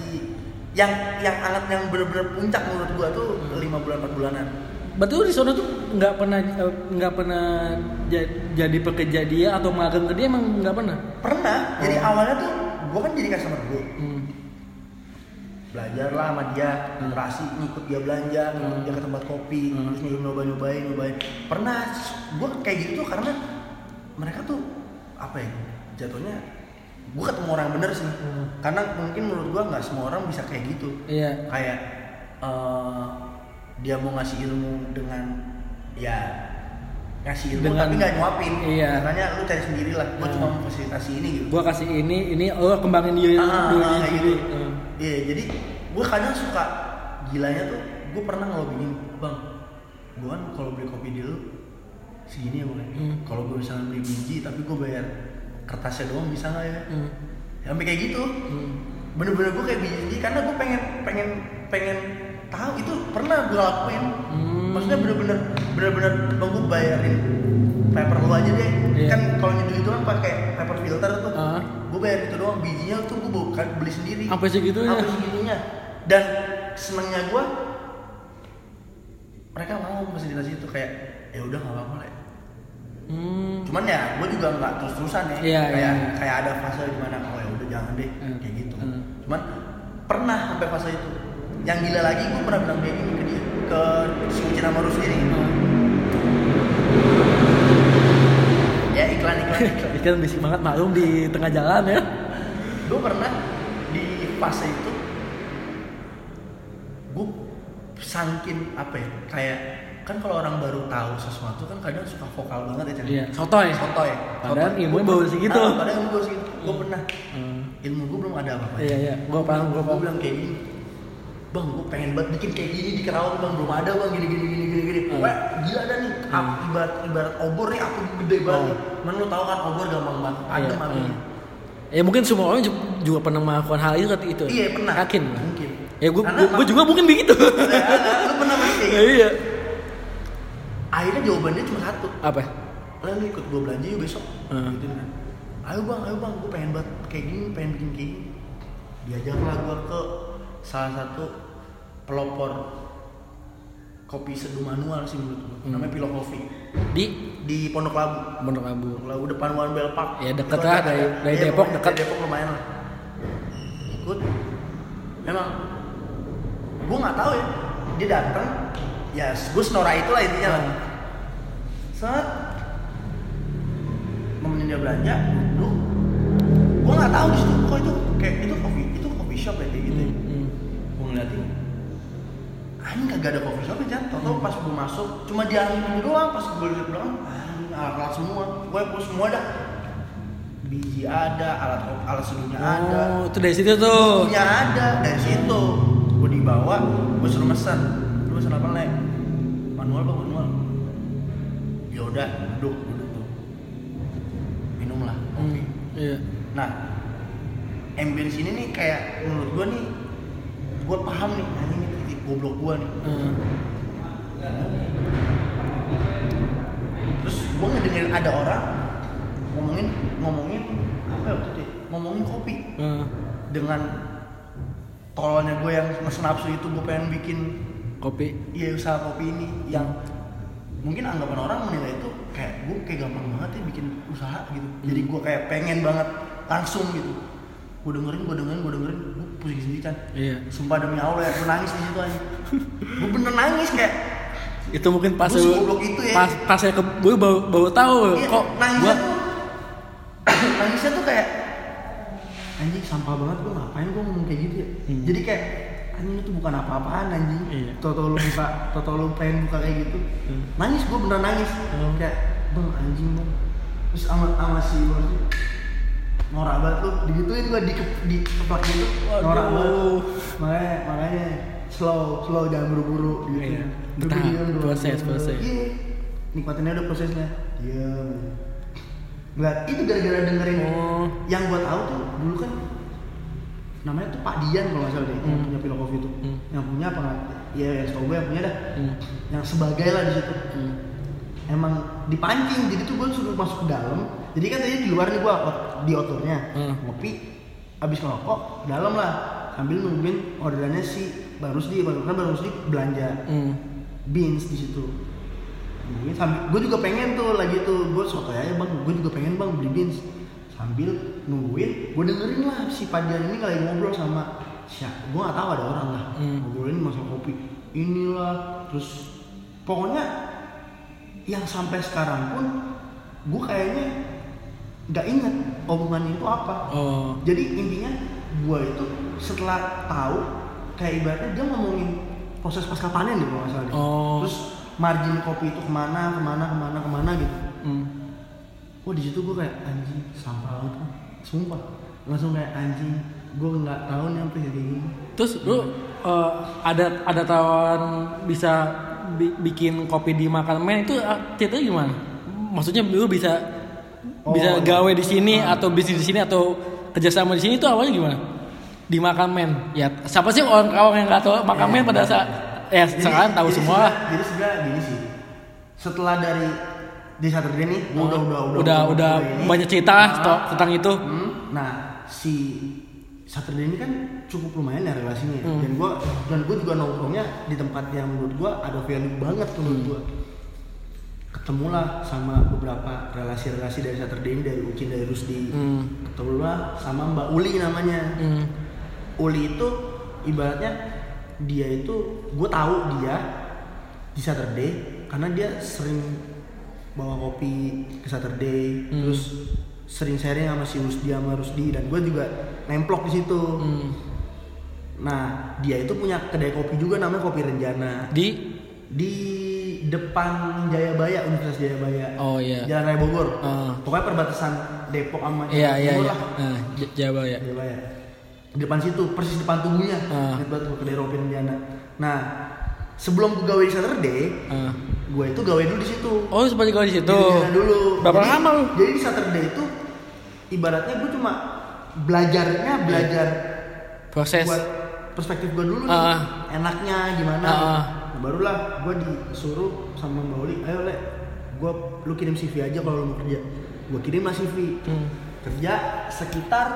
Speaker 2: yang yang anget yang bener-bener puncak menurut gua tuh lima bulan empat bulanan
Speaker 1: Berarti lu di sana tuh nggak pernah eh, nggak pernah ja- jadi pekerja dia atau magang ke dia emang nggak pernah.
Speaker 2: pernah jadi
Speaker 1: Oh.
Speaker 2: awalnya tuh gua kan jadi customer dulu
Speaker 1: Hmm.
Speaker 2: belajar lah sama dia interaksi ngikut dia belanja ngikut
Speaker 1: Hmm.
Speaker 2: dia ke tempat kopi
Speaker 1: Hmm.
Speaker 2: terus nyoba nyobain nyobain nyobain pernah gua kayak gitu tuh karena mereka tuh apa ya jatuhnya gua ketemu orang bener sih
Speaker 1: Hmm.
Speaker 2: karena mungkin menurut gua nggak semua orang bisa kayak gitu
Speaker 1: Iya.
Speaker 2: kayak eh, dia mau ngasih ilmu dengan ya ngasih ilmu
Speaker 1: Dengan-
Speaker 2: tapi nggak nyuapin
Speaker 1: Iya.
Speaker 2: makanya lu cari sendiri lah gua
Speaker 1: Hmm.
Speaker 2: cuma memfasilitasi ini gitu
Speaker 1: Gua kasih ini, ini lo kembangin dia
Speaker 2: Ah, ah, kayak
Speaker 1: sendiri.
Speaker 2: gitu.
Speaker 1: Hmm.
Speaker 2: Iya, jadi gue kadang suka gilanya tuh, gue pernah ngelobingin, bang, gue kan kalau beli kopi di lu segini ya boleh.
Speaker 1: Hmm.
Speaker 2: Kalau gue misalnya beli biji, tapi gue bayar kertasnya doang bisa nggak ya?
Speaker 1: Hmm.
Speaker 2: Sampai kayak gitu,
Speaker 1: Hmm.
Speaker 2: bener-bener gue kayak biji karena gue pengen pengen pengen tahu itu pernah gue lakuin.
Speaker 1: Hmm.
Speaker 2: Maksudnya bener-bener bener-bener bang gue bayarin paper lu aja deh.
Speaker 1: Iya.
Speaker 2: Kan kalau nyeduh itu kan pakai paper filter tuh.
Speaker 1: Ah.
Speaker 2: Gue bayar itu doang, bijinya tuh gue bukan beli sendiri.
Speaker 1: Sampai segitunya?
Speaker 2: Sampai segitunya. Dan senengnya gue, mereka mau fasilitasi itu kayak ya udah nggak apa-apa lah.
Speaker 1: Hmm.
Speaker 2: Cuman ya gue juga nggak terus-terusan ya.
Speaker 1: Iya,
Speaker 2: kayak
Speaker 1: iya.
Speaker 2: kayak ada fase di mana oh ya udah jangan deh
Speaker 1: Hmm.
Speaker 2: kayak gitu.
Speaker 1: Hmm.
Speaker 2: Cuman pernah sampai fase itu. Yang gila lagi gue pernah bilang kayak gini ke dia ke si Ucin Amaru sendiri. Ya iklan iklan. iklan.
Speaker 1: Ikan bisik banget maklum di tengah jalan ya.
Speaker 2: gue pernah di fase itu gue sangkin apa ya kayak kan kalau orang baru tahu sesuatu kan kadang suka vokal banget ya Chan.
Speaker 1: Iya, sotoy.
Speaker 2: sotoy
Speaker 1: Padahal ilmunya
Speaker 2: Gua
Speaker 1: baru segitu.
Speaker 2: ah, padahal ilmu baru segitu gue pernah
Speaker 1: Hmm.
Speaker 2: ilmu gue belum ada apa-apa
Speaker 1: Iya iya, gua paham,
Speaker 2: gue
Speaker 1: paham.
Speaker 2: bilang kayak gini bang gue pengen banget bikin kayak gini di Kerawang bang belum ada bang gini gini gini gini gini
Speaker 1: Hmm.
Speaker 2: wah gila ada nih ap- ibarat ibarat obor nih aku gede banget
Speaker 1: Oh.
Speaker 2: mana lu tahu kan obor gampang banget adem
Speaker 1: Iya, hmm. Ya mungkin semua orang ju- juga pernah melakukan hal itu ketika itu.
Speaker 2: iya pernah
Speaker 1: Yakin.
Speaker 2: mungkin
Speaker 1: Ya
Speaker 2: mak-
Speaker 1: juga mungkin begitu.
Speaker 2: lu pernah pasti kayak
Speaker 1: Ya,
Speaker 2: gitu
Speaker 1: iya.
Speaker 2: Akhirnya jawabannya cuma satu.
Speaker 1: Apa?
Speaker 2: lah lu ikut gue belanja yuk besok.
Speaker 1: Hmm.
Speaker 2: gitu kan. Ayo bang ayo bang gue pengen banget kayak gini pengen bikin kayak gini. Diajaklah gue ke salah satu pelopor kopi seduh manual sih menurut gue
Speaker 1: Hmm.
Speaker 2: namanya Pilo Coffee.
Speaker 1: Di?
Speaker 2: Di Pondok Labu.
Speaker 1: Pondok Labu.
Speaker 2: Pondok Labu depan One Bell Park.
Speaker 1: Ya, deket lah, dari- dari
Speaker 2: iya,
Speaker 1: Depok
Speaker 2: dari Depok lumayan lah. Ikut. Memang gue nggak tahu ya. Dia datang ya gue senora itu lah intinya. Lah
Speaker 1: Hmm.
Speaker 2: saat nemenin dia belanja lu gue nggak tahu di situ kok itu kayak itu coffee itu coffee shop ya kayak gitu
Speaker 1: Hmm, hmm.
Speaker 2: gue ngeliatin. Anjing kagak ada coffee shop ya Jan. Tau pas gue masuk cuma dia ini doang pas gue lihat anjing alat-alat semua. Gue pun semua ada biji ada alat alat seduhnya ada.
Speaker 1: Oh, itu dari situ tuh.
Speaker 2: punya ada dari situ. Gue dibawa gue suruh mesen lu mesen apa lek manual bang manual ya udah duduk duduk tuh minum lah
Speaker 1: Hmm,
Speaker 2: kopi
Speaker 1: Iya.
Speaker 2: nah ambience ini nih kayak menurut gue nih gue paham nih nah ini titik goblok gue nih
Speaker 1: Hmm.
Speaker 2: terus gue ngedengerin ada orang ngomongin ngomongin apa ya waktu itu ya? ngomongin kopi
Speaker 1: Hmm.
Speaker 2: dengan tololnya gue yang nafsu itu gue pengen bikin
Speaker 1: Kopi.
Speaker 2: iya usaha kopi ini yang mungkin anggapan orang menilai itu kayak gue kayak gampang banget ya bikin usaha gitu jadi gue kayak pengen banget langsung gitu gue dengerin gue dengerin gue dengerin gue pusing sendiri kan
Speaker 1: Iya.
Speaker 2: sumpah demi allah ya gue nangis di situ aja gue bener nangis kayak
Speaker 1: Itu mungkin pas
Speaker 2: segoblok itu ya.
Speaker 1: pas pas saya ke gue baru baru tahu
Speaker 2: iya,
Speaker 1: kok
Speaker 2: nangisnya
Speaker 1: gua
Speaker 2: tuh nangisnya tuh kayak anjing sampah banget gue ngapain gue ngomong kayak gitu ya
Speaker 1: Hmm.
Speaker 2: jadi kayak anjing itu bukan apa-apaan anjing
Speaker 1: Iya.
Speaker 2: toto lu buka toto lu pengen buka kayak gitu
Speaker 1: Hmm.
Speaker 2: nangis gue bener nangis
Speaker 1: Hmm.
Speaker 2: kayak bang anjing bang terus sama sama si bos norak banget lu digituin gue di di keplak gitu norak banget makanya makanya slow slow jangan buru-buru gitu
Speaker 1: Iya.
Speaker 2: Dulu.
Speaker 1: proses, proses.
Speaker 2: iya nikmatin aja udah prosesnya iya Nggak, itu gara-gara dengerin
Speaker 1: Oh.
Speaker 2: yang gua tahu tuh dulu kan namanya tuh Pak Dian kalau nggak salah deh yang
Speaker 1: Hmm.
Speaker 2: punya Pilo Coffee itu
Speaker 1: Hmm.
Speaker 2: yang punya apa nggak ya yang setahu gue yang punya dah
Speaker 1: Hmm.
Speaker 2: yang sebagai lah di situ
Speaker 1: Hmm.
Speaker 2: emang dipancing jadi tuh gue suruh masuk ke dalam jadi kan tadi di luar nih gue di outdoornya
Speaker 1: Hmm.
Speaker 2: ngopi abis ngerokok dalam lah sambil nungguin orderannya si Bang Rusdi Bang kan Bang Rusdi belanja
Speaker 1: Hmm.
Speaker 2: beans di situ gue juga pengen tuh lagi tuh gue soto aja bang gue juga pengen bang beli beans sambil nungguin gue dengerin lah si Padian ini lagi ngobrol sama siapa gue nggak tahu ada orang lah
Speaker 1: Hmm.
Speaker 2: ngobrolin masalah kopi inilah terus pokoknya yang sampai sekarang pun gue kayaknya nggak inget omongan itu apa
Speaker 1: Oh.
Speaker 2: jadi intinya gue itu setelah tahu kayak ibaratnya dia ngomongin proses pasca panen deh kalau nggak salah deh.
Speaker 1: Oh.
Speaker 2: terus margin kopi itu ke mana ke mana ke
Speaker 1: mana ke mana gitu.
Speaker 2: Wah di situ gue kayak anjing sampah banget sumpah langsung kayak anjing gue nggak tahu nih sampai kayak gini
Speaker 1: Terus lu eh, ada ada tawaran bisa bi- bikin kopi di makan men itu ceritanya gimana? Maksudnya lu bisa
Speaker 2: Oh,
Speaker 1: bisa
Speaker 2: iya.
Speaker 1: gawe di sini
Speaker 2: Ah.
Speaker 1: atau bisnis di sini atau kerjasama di sini itu awalnya gimana? Di makan men. Ya siapa sih orang kawan yang nggak tahu makan men pada saat ya
Speaker 2: Jadi-
Speaker 1: sekarang tahu
Speaker 2: jadi
Speaker 1: semua.
Speaker 2: sebenarnya- jadi sebenarnya gini sih setelah dari di Saturday nih gue udah udah
Speaker 1: Oh, udah udah
Speaker 2: ini.
Speaker 1: banyak cerita
Speaker 2: Nah,
Speaker 1: tentang itu.
Speaker 2: Hmm, nah si Saturday ini kan cukup lumayan ya relasinya ya.
Speaker 1: Hmm.
Speaker 2: dan gue dan gue juga nongkrongnya di tempat yang menurut gue ada value banget tuh menurut gue ketemulah sama beberapa relasi-relasi dari Saturday ini dari Ukin dari Rusdi
Speaker 1: Hmm.
Speaker 2: ketemulah sama Mbak Uli namanya
Speaker 1: Hmm.
Speaker 2: Uli itu ibaratnya dia itu gue tahu dia di Saturday karena dia sering bawa kopi ke Saturday
Speaker 1: Hmm.
Speaker 2: terus sering sharing sama si Rusdi sama Rusdi dan gue juga nemplok di situ
Speaker 1: Hmm.
Speaker 2: nah dia itu punya kedai kopi juga namanya Kopi Renjana
Speaker 1: Di
Speaker 2: di depan Jayabaya Universitas Jayabaya
Speaker 1: Oh iya.
Speaker 2: Jalan Raya Bogor
Speaker 1: Ah.
Speaker 2: pokoknya perbatasan Depok sama
Speaker 1: Iya iya
Speaker 2: Timur
Speaker 1: iya.
Speaker 2: lah
Speaker 1: Nah, J- Jawa ya.
Speaker 2: Jayabaya di depan situ persis depan tubuhnya
Speaker 1: Ah.
Speaker 2: Gua kedai Ropi Renjana nah sebelum gue gawe di Saturday
Speaker 1: Ah.
Speaker 2: gue itu gawe dulu di situ
Speaker 1: Oh, seperti kalau di situ.
Speaker 2: Di dulu
Speaker 1: Berapa
Speaker 2: Jadi-
Speaker 1: lama lu?
Speaker 2: jadi di Saturday itu ibaratnya gue cuma belajarnya belajar
Speaker 1: Proses.
Speaker 2: buat perspektif gue dulu nih
Speaker 1: Ah.
Speaker 2: enaknya gimana. Nah, barulah gue disuruh sama Mbak Uli ayo le gue lu kirim CV aja kalau lu mau kerja gue kirim lah CV
Speaker 1: Hmm.
Speaker 2: kerja sekitar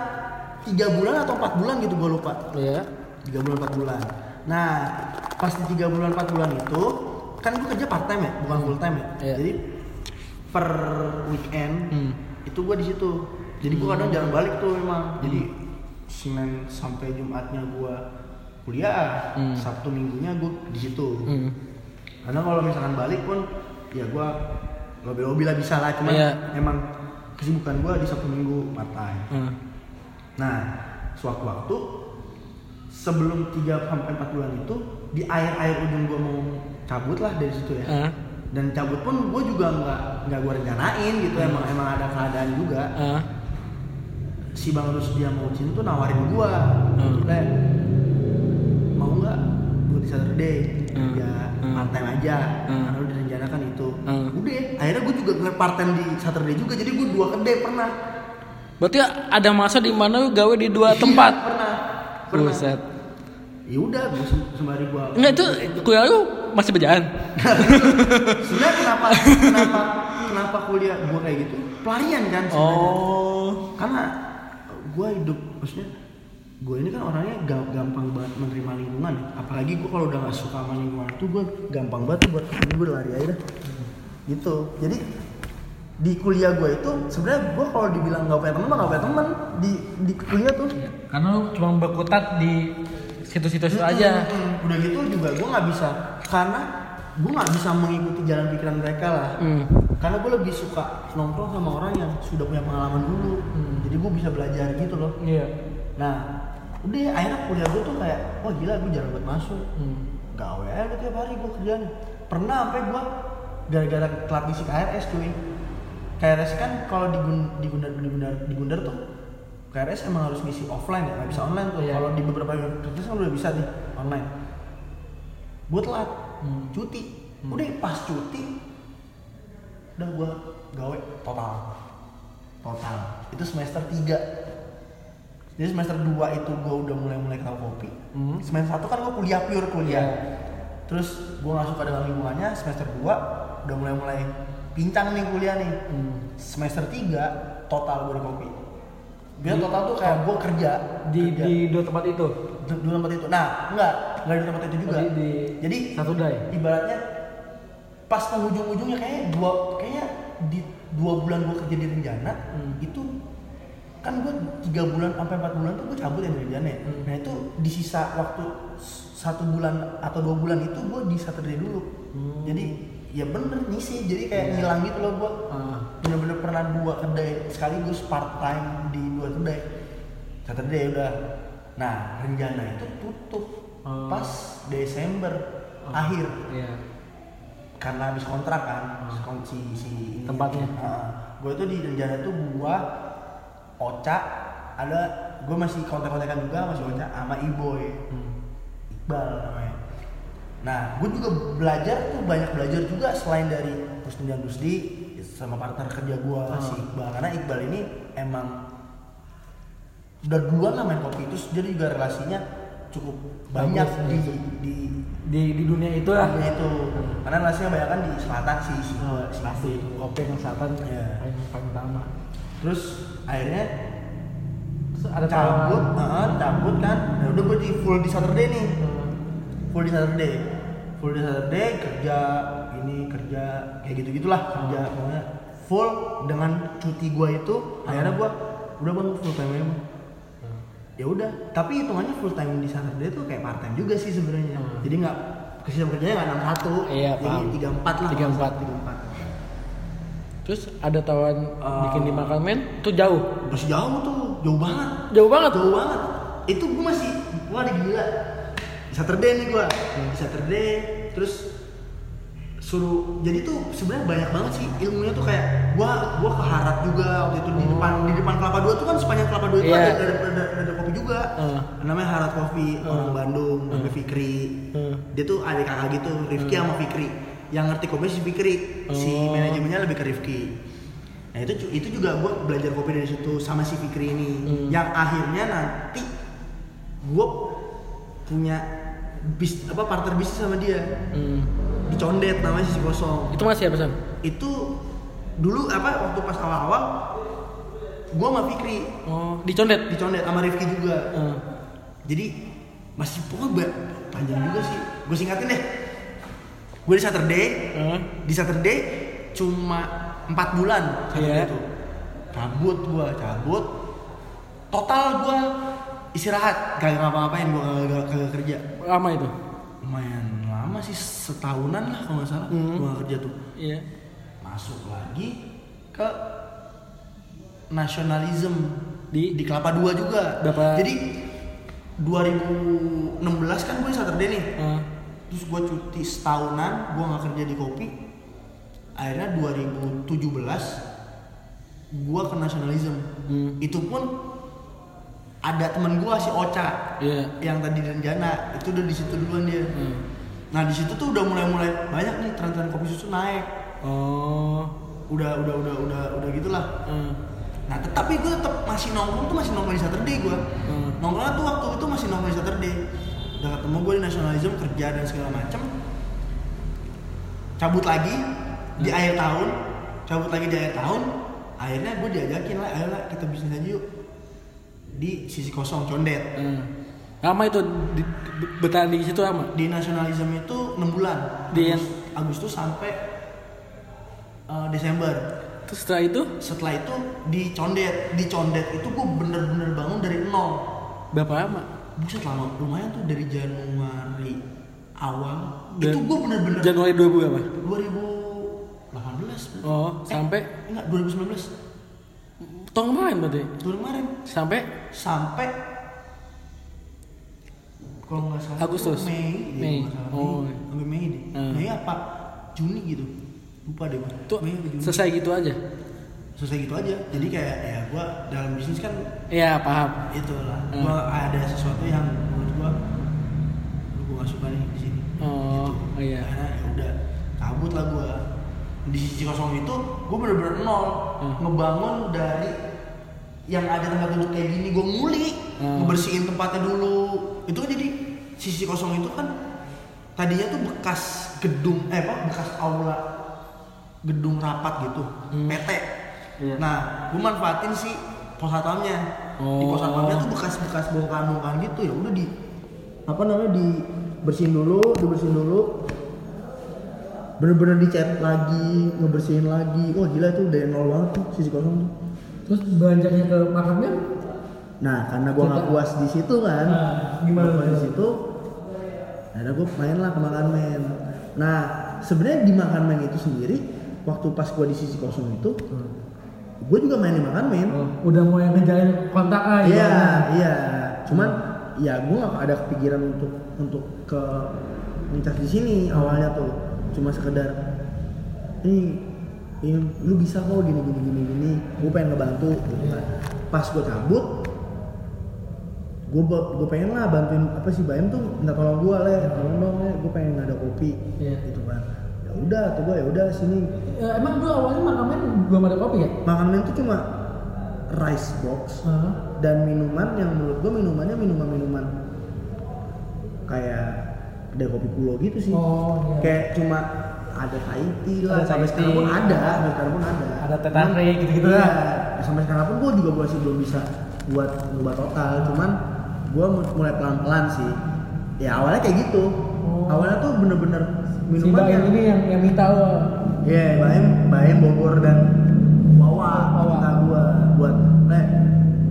Speaker 2: tiga bulan atau empat bulan gitu gue lupa
Speaker 1: Iya.
Speaker 2: tiga bulan empat bulan nah pas di tiga bulan empat bulan itu kan gue kerja part time ya bukan full time ya
Speaker 1: Iya.
Speaker 2: jadi per weekend
Speaker 1: Hmm.
Speaker 2: itu gue di situ jadi gue kadang jarang balik tuh memang jadi senin sampai jumatnya gue kuliah
Speaker 1: Hmm.
Speaker 2: sabtu minggunya gue di situ
Speaker 1: Hmm.
Speaker 2: karena kalau misalkan balik pun ya gue lobby lobby lah bisa lah cuman
Speaker 1: Iya.
Speaker 2: emang kesibukan gue di sabtu minggu part time
Speaker 1: Hmm.
Speaker 2: Nah, suatu waktu sebelum 3 sampai 4 bulan itu di air-air ujung gua mau cabut lah dari situ ya.
Speaker 1: Ah.
Speaker 2: Dan cabut pun gue juga nggak nggak gue rencanain gitu emang emang ada keadaan juga.
Speaker 1: Ah.
Speaker 2: Si Bang Rus dia mau Cin tuh nawarin gua,
Speaker 1: Hmm.
Speaker 2: Le, mau nggak gue di Saturday
Speaker 1: Hmm.
Speaker 2: ya
Speaker 1: Hmm.
Speaker 2: part time aja karena udah direncanakan itu.
Speaker 1: Hmm.
Speaker 2: Udah, akhirnya gue juga nge part time di Saturday juga jadi gue dua kedai pernah.
Speaker 1: Berarti ada masa di mana lu gawe di dua
Speaker 2: Iya,
Speaker 1: tempat.
Speaker 2: pernah. Pernah.
Speaker 1: Buset.
Speaker 2: Ya udah gue sembari gua
Speaker 1: Enggak itu kuliah lu masih berjalan.
Speaker 2: sebenarnya kenapa kenapa kenapa kuliah gue kayak gitu pelarian kan sebenarnya
Speaker 1: Oh.
Speaker 2: karena gue hidup maksudnya gue ini kan orangnya ga- gampang banget menerima lingkungan apalagi gue kalau udah gak suka sama lingkungan itu gue gampang banget buat ini gue lari aja dah. gitu jadi di kuliah gue itu sebenarnya gue kalau dibilang gak punya temen mah gak punya temen di di kuliah tuh
Speaker 1: Karena lu cuma berkutat di situ-situ aja.
Speaker 2: Mm-mm. udah gitu juga gue nggak bisa karena gue nggak bisa mengikuti jalan pikiran mereka lah
Speaker 1: Hmm.
Speaker 2: karena gue lebih suka nongkrong sama orang yang sudah punya pengalaman dulu
Speaker 1: Hmm.
Speaker 2: jadi gue bisa belajar gitu loh
Speaker 1: Iya.
Speaker 2: nah udah akhirnya kuliah gue tuh kayak wah gila gue jarang buat masuk
Speaker 1: Hmm.
Speaker 2: gawe aja tiap hari gue kerjaan pernah sampai gue gara-gara telat ngisi KRS cuy KRS kan kalau di Gun- di Gundar di Gundar di Gundar tuh KRS emang harus ngisi offline ya nggak bisa online tuh.
Speaker 1: Iya.
Speaker 2: kalau di beberapa universitas kan udah bisa nih online. Gue telat
Speaker 1: Hmm.
Speaker 2: cuti. Udah pas cuti udah gue gawe. Total. Total. Itu semester 3 jadi semester 2 itu gue udah mulai mulai kenal kopi.
Speaker 3: Hmm.
Speaker 2: semester 1 kan gue kuliah pure kuliah.
Speaker 3: Iya.
Speaker 2: terus gue gak suka dengan lingkungannya semester 2 udah mulai mulai pincang nih kuliah nih.
Speaker 3: Hmm.
Speaker 2: semester 3 total gue di kopi biar total tuh kayak gue kerja
Speaker 3: Di
Speaker 2: kerja.
Speaker 3: di dua tempat itu.
Speaker 2: di, di tempat itu nah enggak enggak di tempat itu juga
Speaker 3: Di- di
Speaker 2: jadi
Speaker 3: satu dai.
Speaker 2: ibaratnya pas penghujung-ujungnya kayak dua kayaknya di dua bulan gue kerja di Renjana
Speaker 3: Hmm.
Speaker 2: itu kan gue tiga bulan sampai empat bulan tuh gue cabut ya dari Renjana ya.
Speaker 3: Hmm.
Speaker 2: nah itu di sisa waktu satu bulan atau dua bulan itu gue di Saturday dulu
Speaker 3: Hmm.
Speaker 2: jadi ya bener nyisi jadi kayak
Speaker 3: Iya.
Speaker 2: ngilang gitu loh gue
Speaker 3: Ah.
Speaker 2: bener-bener pernah dua kedai sekaligus part time di dua kedai Saturday udah nah Renjana itu tutup
Speaker 3: Oh.
Speaker 2: pas Desember
Speaker 3: Oh.
Speaker 2: akhir
Speaker 3: Iya.
Speaker 2: karena habis kontrak kan kon- si si.
Speaker 3: Tempatnya.
Speaker 2: gue tuh di Renjana tuh gua Oca ada gue masih kontak-kontakan juga masih Oca sama Iboy
Speaker 3: Hmm.
Speaker 2: Iqbal namanya nah gue juga belajar tuh banyak belajar juga selain dari Rusdi dan Rusdi sama partner kerja gue
Speaker 3: Ah.
Speaker 2: si Iqbal karena Iqbal ini emang udah duluan lah main kopi itu jadi juga relasinya cukup banyak
Speaker 3: Bagus,
Speaker 2: di, di
Speaker 3: Di di dunia itu lah.
Speaker 2: Dunia itu karena relasinya banyak kan di selatan sih si,
Speaker 3: Oh,
Speaker 2: si
Speaker 3: pasti kopi yang selatan
Speaker 2: Iya.
Speaker 3: paling paling utama.
Speaker 2: terus akhirnya
Speaker 3: Terus ada
Speaker 2: cabut uh, cabut kan nah udah gue di full di Saturday nih
Speaker 3: Hmm.
Speaker 2: full di Saturday full di Saturday kerja ini kerja kayak gitu gitulah kerja pokoknya full dengan cuti gue itu akhirnya gue udah bang full time aja.
Speaker 3: Hmm.
Speaker 2: Ya udah tapi hitungannya full time di Saturday tuh kayak part time juga sih sebenarnya
Speaker 3: Hmm.
Speaker 2: jadi nggak kesisam kerjanya nggak enam satu
Speaker 3: Iya,
Speaker 2: jadi tiga empat lah
Speaker 3: Tiga empat.
Speaker 2: tiga empat
Speaker 3: Terus ada tawaran
Speaker 2: Ah.
Speaker 3: bikin di Makalmen tuh jauh.
Speaker 2: masih jauh tuh jauh banget
Speaker 3: Jauh banget.
Speaker 2: jauh banget itu gue masih gue ada gila Saturday nih gue
Speaker 3: Hmm.
Speaker 2: Saturday terus suruh jadi tuh sebenarnya banyak banget sih ilmunya tuh kayak gua gua keharap juga waktu itu di depan di depan kelapa dua tuh kan sepanjang kelapa dua itu
Speaker 3: Hmm. Iya.
Speaker 2: ada, ada, ada, ada, ada kopi juga
Speaker 3: Hmm.
Speaker 2: namanya Harat Coffee orang
Speaker 3: Hmm.
Speaker 2: Bandung namanya Fikri
Speaker 3: Hmm.
Speaker 2: dia tuh adik kakak gitu Rifki sama Fikri yang ngerti kopi si Fikri si
Speaker 3: Oh.
Speaker 2: manajemennya lebih ke Rifki nah itu itu juga gue belajar kopi dari situ sama si Fikri ini
Speaker 3: Hmm.
Speaker 2: yang akhirnya nanti gue punya bis apa partner bisnis sama dia
Speaker 3: Hmm.
Speaker 2: Di Condet namanya sisi kosong
Speaker 3: Itu masih apa Sam?
Speaker 2: itu dulu apa waktu pas awal-awal gue sama Fikri
Speaker 3: Oh, di Condet.
Speaker 2: di Condet sama Rifki juga
Speaker 3: Hmm.
Speaker 2: jadi masih pokoknya panjang juga sih gue singkatin deh gue di Saturday
Speaker 3: Hmm.
Speaker 2: di Saturday cuma empat bulan Saturday
Speaker 3: Iya.
Speaker 2: itu cabut gue cabut total gue istirahat gak ngapa-ngapain gue gak, kagak kerja
Speaker 3: Lama itu.
Speaker 2: lumayan lama sih setahunan lah kalau nggak salah
Speaker 3: Hmm.
Speaker 2: gue kerja tuh
Speaker 3: Iya.
Speaker 2: masuk lagi ke nasionalism
Speaker 3: Di-
Speaker 2: di Kelapa Dua juga.
Speaker 3: Berapa-
Speaker 2: Jadi 2016 kan gue Saturday nih.
Speaker 3: Hmm.
Speaker 2: Terus gue cuti setahunan, gue nggak kerja di kopi. Akhirnya 2017 gue ke nasionalism.
Speaker 3: Hmm.
Speaker 2: Itu pun ada temen gue si Ocha
Speaker 3: Iya.
Speaker 2: yang tadi di Renjana itu udah di situ duluan dia.
Speaker 3: Hmm.
Speaker 2: Nah di situ tuh udah mulai-mulai banyak nih tren-tren kopi susu naik.
Speaker 3: Oh.
Speaker 2: Udah udah udah udah udah gitulah.
Speaker 3: Hmm.
Speaker 2: Nah tetapi gue tetap masih nongkrong tuh masih nongkrong di Saturday gue.
Speaker 3: Hmm.
Speaker 2: Nongkrongnya tuh waktu itu masih nongkrong di Saturday. Udah ketemu gue di nasionalism kerja dan segala macem. Cabut lagi di
Speaker 3: Hmm.
Speaker 2: akhir tahun. Cabut lagi di akhir tahun. Akhirnya gue diajakin lah, ayo lah kita bisnis aja yuk di sisi kosong condet.
Speaker 3: Hmm. Lama itu di, di- bertahan di situ lama.
Speaker 2: Di nasionalism itu 6 bulan.
Speaker 3: Di yang-
Speaker 2: Agustus sampai uh, Desember.
Speaker 3: Terus setelah itu
Speaker 2: setelah itu di condet di condet itu gue bener-bener bangun dari nol
Speaker 3: berapa lama?
Speaker 2: buset lama lumayan tuh dari Januari awal
Speaker 3: Dan-
Speaker 2: itu gue bener-bener
Speaker 3: Januari 2000 berapa?
Speaker 2: 2018
Speaker 3: Oh,
Speaker 2: Eh,
Speaker 3: sampai
Speaker 2: enggak 2019
Speaker 3: tahun kemarin berarti.
Speaker 2: tahun kemarin
Speaker 3: Sampai
Speaker 2: sampai kalau nggak salah
Speaker 3: Agustus?
Speaker 2: Mei deh,
Speaker 3: Mei.
Speaker 2: nggak salah.
Speaker 3: Oh.
Speaker 2: Mei, sampai Mei deh
Speaker 3: Hmm.
Speaker 2: Mei apa Juni gitu lupa deh gue
Speaker 3: tuh
Speaker 2: Mei Juni
Speaker 3: selesai gitu aja.
Speaker 2: selesai gitu aja jadi kayak ya gue dalam bisnis kan
Speaker 3: Iya, paham.
Speaker 2: itulah
Speaker 3: Hmm.
Speaker 2: gua ada sesuatu yang menurut gua lu gua gak suka nih di sini
Speaker 3: Oh,
Speaker 2: Gitu.
Speaker 3: iya.
Speaker 2: karena ya udah cabut lah gua di sisi kosong itu gua bener-bener nol
Speaker 3: Hmm.
Speaker 2: ngebangun dari yang ada tempat duduk kayak gini gua nguli
Speaker 3: Hmm.
Speaker 2: ngebersihin tempatnya dulu itu kan jadi sisi kosong itu kan tadinya tuh bekas gedung eh apa bekas aula gedung rapat gitu
Speaker 3: Hmm.
Speaker 2: PT
Speaker 3: Iya.
Speaker 2: nah gue manfaatin si pos satpamnya di pos
Speaker 3: Oh.
Speaker 2: satpamnya tuh bekas-bekas bongkahan-bongkahan gitu ya udah di apa namanya dibersihin dulu dibersihin dulu bener-bener dicat lagi ngebersihin lagi wah gila itu dari nol banget tuh sisi kosong tuh
Speaker 1: Terus beranjaknya ke makamnya
Speaker 2: Nah, karena gua nggak puas di situ kan,
Speaker 1: Nah, gimana
Speaker 2: puas di situ, akhirnya gue main lah ke makan men. Nah, sebenarnya di makan men itu sendiri, waktu pas gua di sisi kosong itu, gue juga main di makan men.
Speaker 1: oh, udah mau yang ngejalin kontak ah
Speaker 2: Iya,
Speaker 1: ibaratnya.
Speaker 2: iya. Cuman ya gue nggak ada kepikiran untuk untuk ke ngecas di sini awalnya tuh, cuma sekedar ini ini lu bisa kok gini gini gini gini gue pengen ngebantu gitu kan pas gue cabut gue gue pengen lah bantuin apa sih Bayam tuh minta tolong gue le tolong dong le gue pengen ada kopi
Speaker 1: Iya.
Speaker 2: gitu kan ya udah tuh gue ya udah sini
Speaker 1: Eh, emang dulu awalnya makamnya belum ada kopi ya?
Speaker 2: makanan itu cuma rice box
Speaker 1: Heeh.
Speaker 2: dan minuman yang menurut gue minumannya minuman minuman kayak ada kopi pulau gitu sih
Speaker 1: Oh, iya.
Speaker 2: kayak cuma ada Thai tea lah
Speaker 1: Ada
Speaker 2: sampai sekarang pun ada sampai sekarang pun ada
Speaker 1: Ada tarik gitu-gitu
Speaker 2: iya,
Speaker 1: lah.
Speaker 2: sampai sekarang pun gue juga masih belum bisa buat ngubah total cuman gue mulai pelan pelan sih ya awalnya kayak gitu
Speaker 1: Oh.
Speaker 2: awalnya tuh bener-bener
Speaker 1: Si
Speaker 2: minuman
Speaker 1: Baim
Speaker 2: yang
Speaker 1: ini yang yang minta lo.
Speaker 2: Iya, Baim, Baim Bogor dan Wawa
Speaker 1: Wawa.
Speaker 2: minta gua buat, "Le,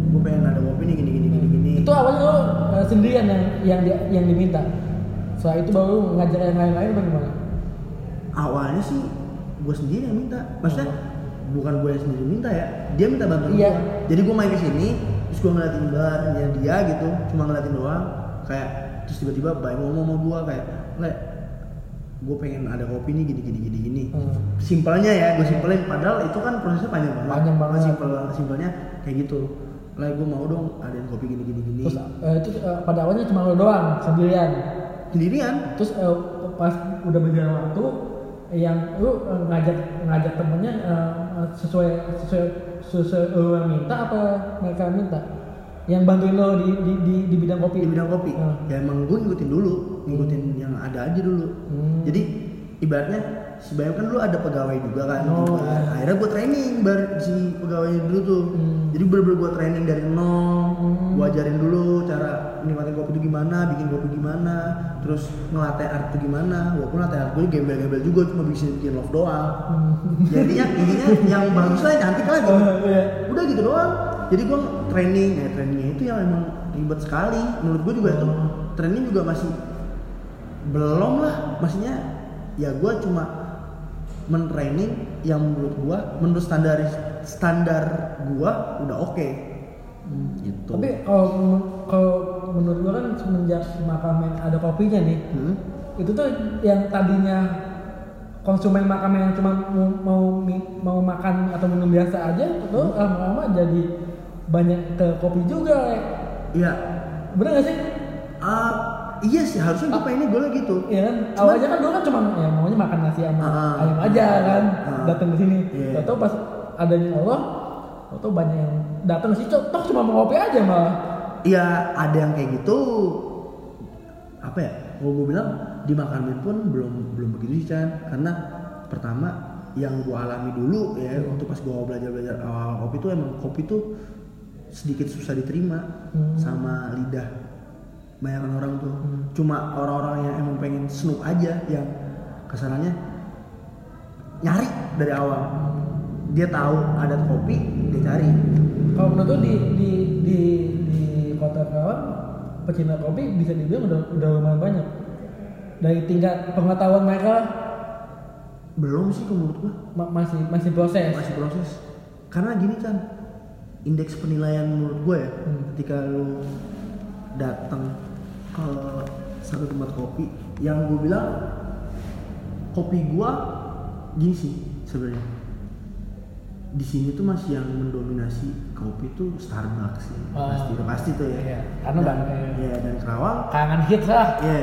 Speaker 2: gua pengen ada kopi nih gini gini gini gini."
Speaker 1: Itu awalnya lo eh, sendirian yang yang yang diminta. Setelah itu baru ngajak yang lain-lain bagaimana?
Speaker 2: Awalnya sih gua sendiri yang minta. Maksudnya bukan gua yang sendiri minta ya. Dia minta bantuan
Speaker 1: Iya.
Speaker 2: gua. Jadi gua main ke sini, terus gua ngeliatin barnya dia gitu, cuma ngeliatin doang. Kayak terus tiba-tiba Baim ngomong sama gua kayak, "Le, gue pengen ada kopi nih gini gini gini gini
Speaker 1: Hmm.
Speaker 2: simpelnya ya gue simpelin padahal itu kan prosesnya panjang banget
Speaker 1: Panjang banget.
Speaker 2: simpel simpelnya kayak gitu lah gue mau dong adain kopi gini gini gini
Speaker 1: Terus eh, itu eh, pada awalnya cuma lo doang sendirian.
Speaker 2: sendirian
Speaker 1: Terus eh, pas udah berjalan waktu yang lu eh, ngajak ngajak temennya eh, sesuai sesuai sesuai lu yang minta apa mereka minta? Yang bantuin lo di di di, di bidang kopi.
Speaker 2: di bidang kopi
Speaker 1: Hmm.
Speaker 2: ya emang gue ngikutin dulu ngikutin yang ada aja dulu
Speaker 1: Hmm.
Speaker 2: jadi ibaratnya si Bayu kan dulu ada pegawai juga kan
Speaker 1: Oh,
Speaker 2: juga.
Speaker 1: iya.
Speaker 2: akhirnya gue training bar si pegawainya dulu tuh
Speaker 1: Hmm.
Speaker 2: jadi bener-bener gue training dari nol
Speaker 1: Hmm.
Speaker 2: gue ajarin dulu cara nikmatin kopi itu gimana bikin kopi gimana terus ngelatih art itu gimana walaupun latih art gue gembel-gembel juga cuma bikin bikin love doang
Speaker 1: Hmm.
Speaker 2: jadinya intinya yang bagus lah cantik lah gitu udah gitu doang jadi gue training ya trainingnya itu yang emang ribet sekali menurut gue juga itu
Speaker 1: Oh.
Speaker 2: training juga masih belum lah maksudnya ya gue cuma mentraining yang menurut gue menurut standar standar gue udah oke gitu
Speaker 1: Tapi kalau kalau menurut gua kan semenjak makamen ada kopinya nih,
Speaker 2: Hmm?
Speaker 1: itu tuh yang tadinya konsumen makamen yang cuma mau mau, mau makan atau minum biasa aja, itu
Speaker 2: Hmm.
Speaker 1: lama-lama jadi banyak ke kopi juga. Le.
Speaker 2: iya
Speaker 1: Bener gak sih?
Speaker 2: Ah, iya sih harusnya gue pengennya gue gitu
Speaker 1: Iya kan?
Speaker 2: Cuman-
Speaker 1: Awalnya kan dulu kan cuma ya maunya makan nasi sama
Speaker 2: Ah.
Speaker 1: ayam aja kan,
Speaker 2: Ah.
Speaker 1: datang ke sini.
Speaker 2: Iya.
Speaker 1: Tahu pas adanya Allah, tahu banyak yang datang ke sini, toh cuma mau kopi aja malah.
Speaker 2: Iya ada yang kayak gitu apa ya kalau gue bilang di makanan pun belum belum begitu sih Chan karena pertama yang gue alami dulu ya waktu pas gue belajar belajar awal kopi tuh emang kopi tuh sedikit susah diterima
Speaker 1: Hmm.
Speaker 2: sama lidah banyak orang tuh
Speaker 1: Hmm.
Speaker 2: cuma orang-orang yang emang pengen snoop aja yang ke sananya nyari dari awal dia tahu ada kopi dia cari
Speaker 1: Kalau menurut di di di di kota Karawang pecinta kopi bisa dibilang udah udah lumayan banyak. Dari tingkat pengetahuan mereka
Speaker 2: belum sih menurut gue
Speaker 1: ma- masih masih proses.
Speaker 2: masih proses karena gini kan indeks penilaian menurut gue ya
Speaker 1: Hmm.
Speaker 2: ketika lu datang ke satu tempat kopi yang gue bilang kopi gue gini sih sebenarnya di sini tuh masih yang mendominasi kopi tuh Starbucks sih
Speaker 1: Oh.
Speaker 2: pasti udah pasti tuh ya
Speaker 1: Iya, karena
Speaker 2: dan,
Speaker 1: iya.
Speaker 2: ya dan Kerawang
Speaker 1: Kangen hits lah.
Speaker 2: ya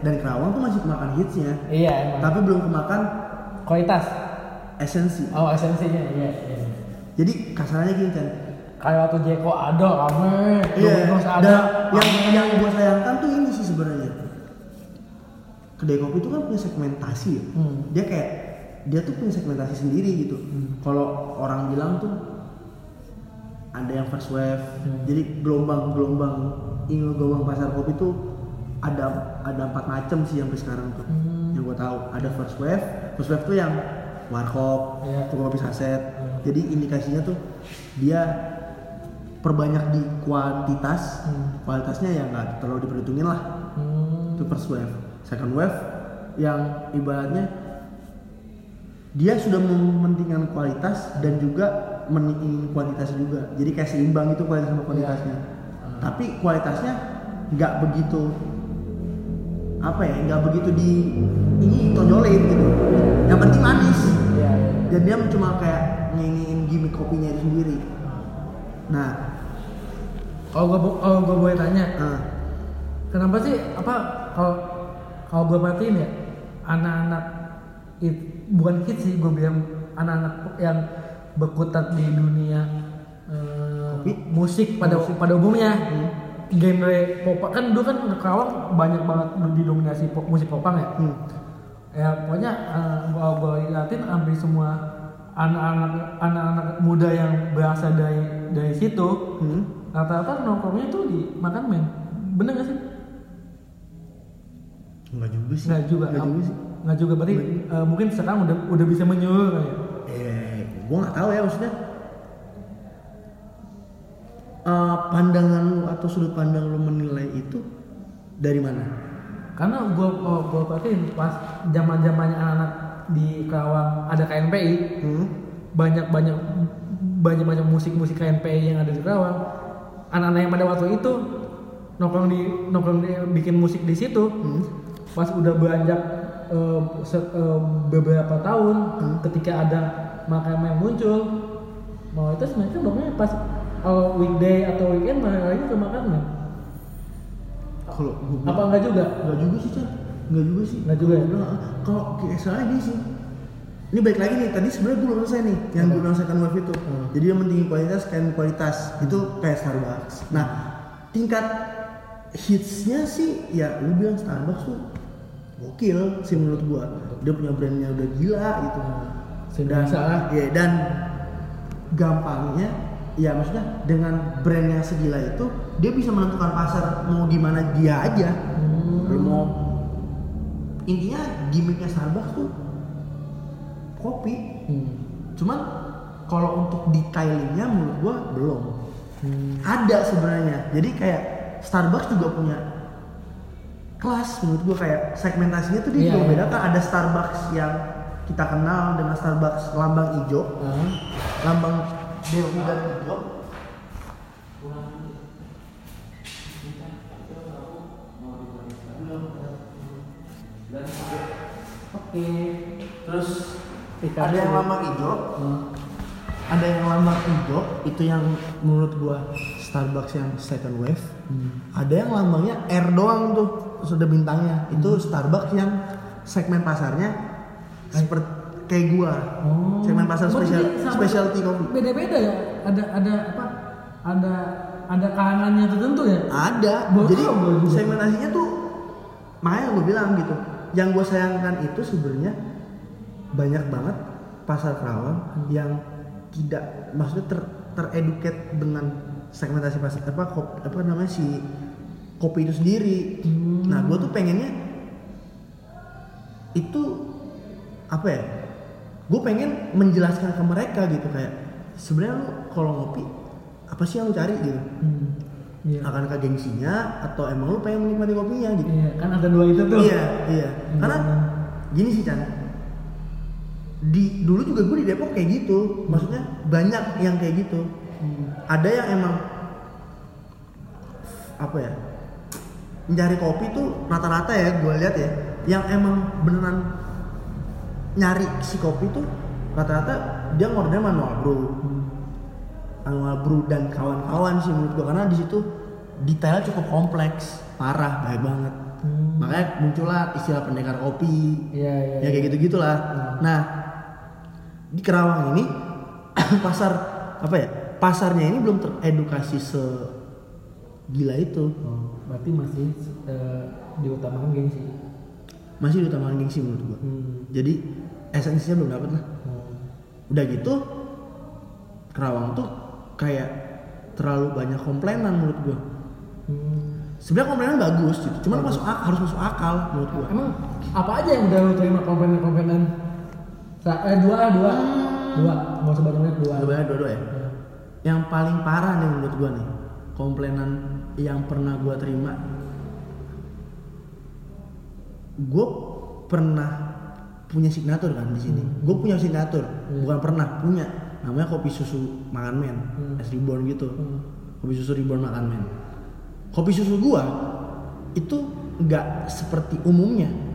Speaker 2: dan Kerawang tuh masih kemakan hitsnya
Speaker 1: Iya emang.
Speaker 2: tapi belum kemakan
Speaker 1: Kualitas.
Speaker 2: esensi
Speaker 1: Oh esensinya iya. iya.
Speaker 2: Jadi kasarannya gini kan,
Speaker 1: kayak waktu Jeko ada rame
Speaker 2: Iya,
Speaker 1: Domino's ada
Speaker 2: yang
Speaker 1: rame.
Speaker 2: yang gue sayangkan tuh ini sih sebenarnya. Kedai kopi itu kan punya segmentasi ya.
Speaker 1: Hmm.
Speaker 2: Dia kayak dia tuh punya segmentasi sendiri gitu. Kalau orang bilang tuh ada yang first wave.
Speaker 1: Hmm.
Speaker 2: Jadi gelombang-gelombang ini gelombang pasar kopi tuh ada ada empat macam sih sampai sekarang tuh.
Speaker 1: Hmm.
Speaker 2: Yang gue tahu ada first wave. First wave tuh yang warkop, tuh kopi saset.
Speaker 1: Hmm.
Speaker 2: Jadi indikasinya tuh dia perbanyak di kuantitas,
Speaker 1: Hmm.
Speaker 2: kualitasnya ya nggak terlalu diperhitungin lah.
Speaker 1: Hmm.
Speaker 2: Itu first wave. Second wave yang ibaratnya dia sudah mementingkan kualitas dan juga meningin kuantitas juga. Jadi kayak seimbang itu kualitas sama kuantitasnya.
Speaker 1: Hmm.
Speaker 2: Tapi kualitasnya nggak begitu apa ya, nggak begitu di ini tonjolin gitu. Yang penting manis.
Speaker 1: Iya, iya.
Speaker 2: Dan dia cuma kayak nginiin gimmick kopinya itu sendiri. Nah,
Speaker 1: kalau gue kalau gue boleh tanya
Speaker 2: ah,
Speaker 1: kenapa sih apa kalau kalau gue perhatiin ya anak-anak it, bukan hit sih gue bilang anak-anak yang berkutat di dunia
Speaker 2: Kopi?
Speaker 1: musik pada
Speaker 2: Musik.
Speaker 1: pada umumnya
Speaker 2: Hmm.
Speaker 1: genre pop kan dulu kan Karawang banyak banget didominasi pop, musik popang ya
Speaker 2: hmm.
Speaker 1: ya pokoknya eh, kalau gue liatin hampir semua anak-anak anak-anak muda yang berasal dari dari situ
Speaker 2: Hmm.
Speaker 1: Rata-rata nongkrongnya tuh di makan men bener gak sih
Speaker 2: Enggak juga sih.
Speaker 1: nggak juga
Speaker 2: Nggak juga sih.
Speaker 1: nggak juga berarti eh, mungkin sekarang udah udah bisa menyuruh kali ya
Speaker 2: Eh, gua nggak tahu ya maksudnya. Eh, pandangan lu atau sudut pandang lu menilai itu dari mana?
Speaker 1: karena gue kalau gue perhatiin pas zaman zamannya anak-anak di Karawang ada KNPI
Speaker 2: Hmm.
Speaker 1: banyak banyak banyak banyak musik musik KNPI yang ada di Karawang anak-anak yang pada waktu itu nongkrong di nongkrong di, bikin musik di situ
Speaker 2: Hmm.
Speaker 1: pas udah beranjak se- eh, beberapa tahun
Speaker 2: Hmm.
Speaker 1: ketika ada makam yang muncul mau itu sebenarnya nongkrongnya pas eh, weekday atau weekend mereka lagi ke makamnya
Speaker 2: Kalau
Speaker 1: apa enggak juga
Speaker 2: Enggak juga sih, Chan. Enggak juga sih.
Speaker 1: Nggak juga ya?
Speaker 2: Ah, Kalau kayak soalnya gini sih. Ini baik lagi nih, tadi sebenarnya gue belum selesai nih yang gue second wave itu.
Speaker 1: Hmm.
Speaker 2: Jadi yang pentingin kualitas kayak kualitas itu kayak Starbucks. Nah, tingkat hitsnya sih ya lu bilang Starbucks tuh gokil sih menurut gua. Dia punya brandnya udah gila gitu. Dan,
Speaker 1: Se-Indonesia lah.
Speaker 2: ya, dan gampangnya ya maksudnya dengan brand yang segila itu dia bisa menentukan pasar mau gimana dia aja
Speaker 1: Hmm.
Speaker 2: Mau intinya gimmicknya Starbucks tuh kopi
Speaker 1: Hmm.
Speaker 2: cuman kalau untuk detailingnya menurut gua belum
Speaker 1: Hmm.
Speaker 2: ada sebenarnya jadi kayak Starbucks juga punya kelas menurut gua kayak segmentasinya tuh dia
Speaker 1: Iya,
Speaker 2: juga
Speaker 1: iya.
Speaker 2: membedakan ada Starbucks yang kita kenal dengan Starbucks lambang hijau
Speaker 1: Ah.
Speaker 2: lambang Dewi dan hijau
Speaker 1: Oke.
Speaker 2: terus
Speaker 1: Ikan
Speaker 2: ada yang lambang hijau
Speaker 1: Hmm.
Speaker 2: ada yang lambang hijau itu yang menurut gua Starbucks yang second wave
Speaker 1: Hmm.
Speaker 2: ada yang lambangnya R doang tuh sudah bintangnya itu
Speaker 1: Hmm.
Speaker 2: Starbucks yang segmen pasarnya seperti kayak gua
Speaker 1: Oh.
Speaker 2: segmen pasar spesial specialty coffee
Speaker 1: Beda-beda ya. Ada ada apa? Ada ada kalangannya tertentu ya.
Speaker 2: ada
Speaker 1: Baru
Speaker 2: jadi
Speaker 1: gua
Speaker 2: segmentasinya tuh makanya gue bilang gitu yang gue sayangkan itu sebenarnya banyak banget pasar Kerawang yang tidak maksudnya ter tereduket dengan segmentasi pasar apa kop, apa namanya si kopi itu sendiri
Speaker 1: Hmm.
Speaker 2: nah gue tuh pengennya itu apa ya gue pengen menjelaskan ke mereka gitu kayak sebenarnya lu kalau ngopi apa sih yang lu cari gitu
Speaker 1: Hmm. Iya.
Speaker 2: akan ke gengsinya atau emang lu pengen menikmati kopinya gitu
Speaker 1: Iya, kan ada dua itu tuh.
Speaker 2: iya iya
Speaker 1: Hmm.
Speaker 2: karena gini sih Chan di dulu juga gue di Depok kayak gitu maksudnya banyak yang kayak gitu
Speaker 1: Hmm.
Speaker 2: ada yang emang apa ya mencari kopi tuh rata-rata ya gue lihat ya yang emang beneran nyari si kopi tuh rata-rata dia ngordernya manual brew
Speaker 1: Hmm.
Speaker 2: manual brew dan kawan-kawan sih menurut gue karena di situ detailnya cukup kompleks parah baik banget
Speaker 1: Hmm.
Speaker 2: makanya muncullah istilah pendekar kopi
Speaker 1: Iya, iya.
Speaker 2: ya kayak gitu gitulah
Speaker 1: Hmm.
Speaker 2: nah di Kerawang ini pasar apa ya pasarnya ini belum teredukasi se gila itu
Speaker 1: Oh, berarti masih eh, diutamakan gengsi.
Speaker 2: masih diutamakan gengsi menurut gua
Speaker 1: Hmm.
Speaker 2: jadi esensinya belum dapat lah
Speaker 1: Oh.
Speaker 2: udah gitu Kerawang tuh kayak terlalu banyak komplainan menurut gua
Speaker 1: Hmm.
Speaker 2: sebenarnya komplainan bagus gitu cuman masuk ak- harus masuk akal menurut gua
Speaker 1: Emang apa aja yang udah lu terima komplainan-komplainan? Sa- Eh, dua, dua, dua, nggak usah banyak dua.
Speaker 2: Dua dua ya
Speaker 1: Ya.
Speaker 2: yang paling parah nih menurut gua nih komplainan yang pernah gua terima. Gue pernah punya signatur kan di sini. Gue punya signatur. Bukan pernah punya. Namanya kopi susu makan men.
Speaker 1: Hmm.
Speaker 2: es reborn gitu.
Speaker 1: Hmm.
Speaker 2: kopi susu reborn makan men. Kopi susu gua itu nggak seperti umumnya.
Speaker 1: Hmm.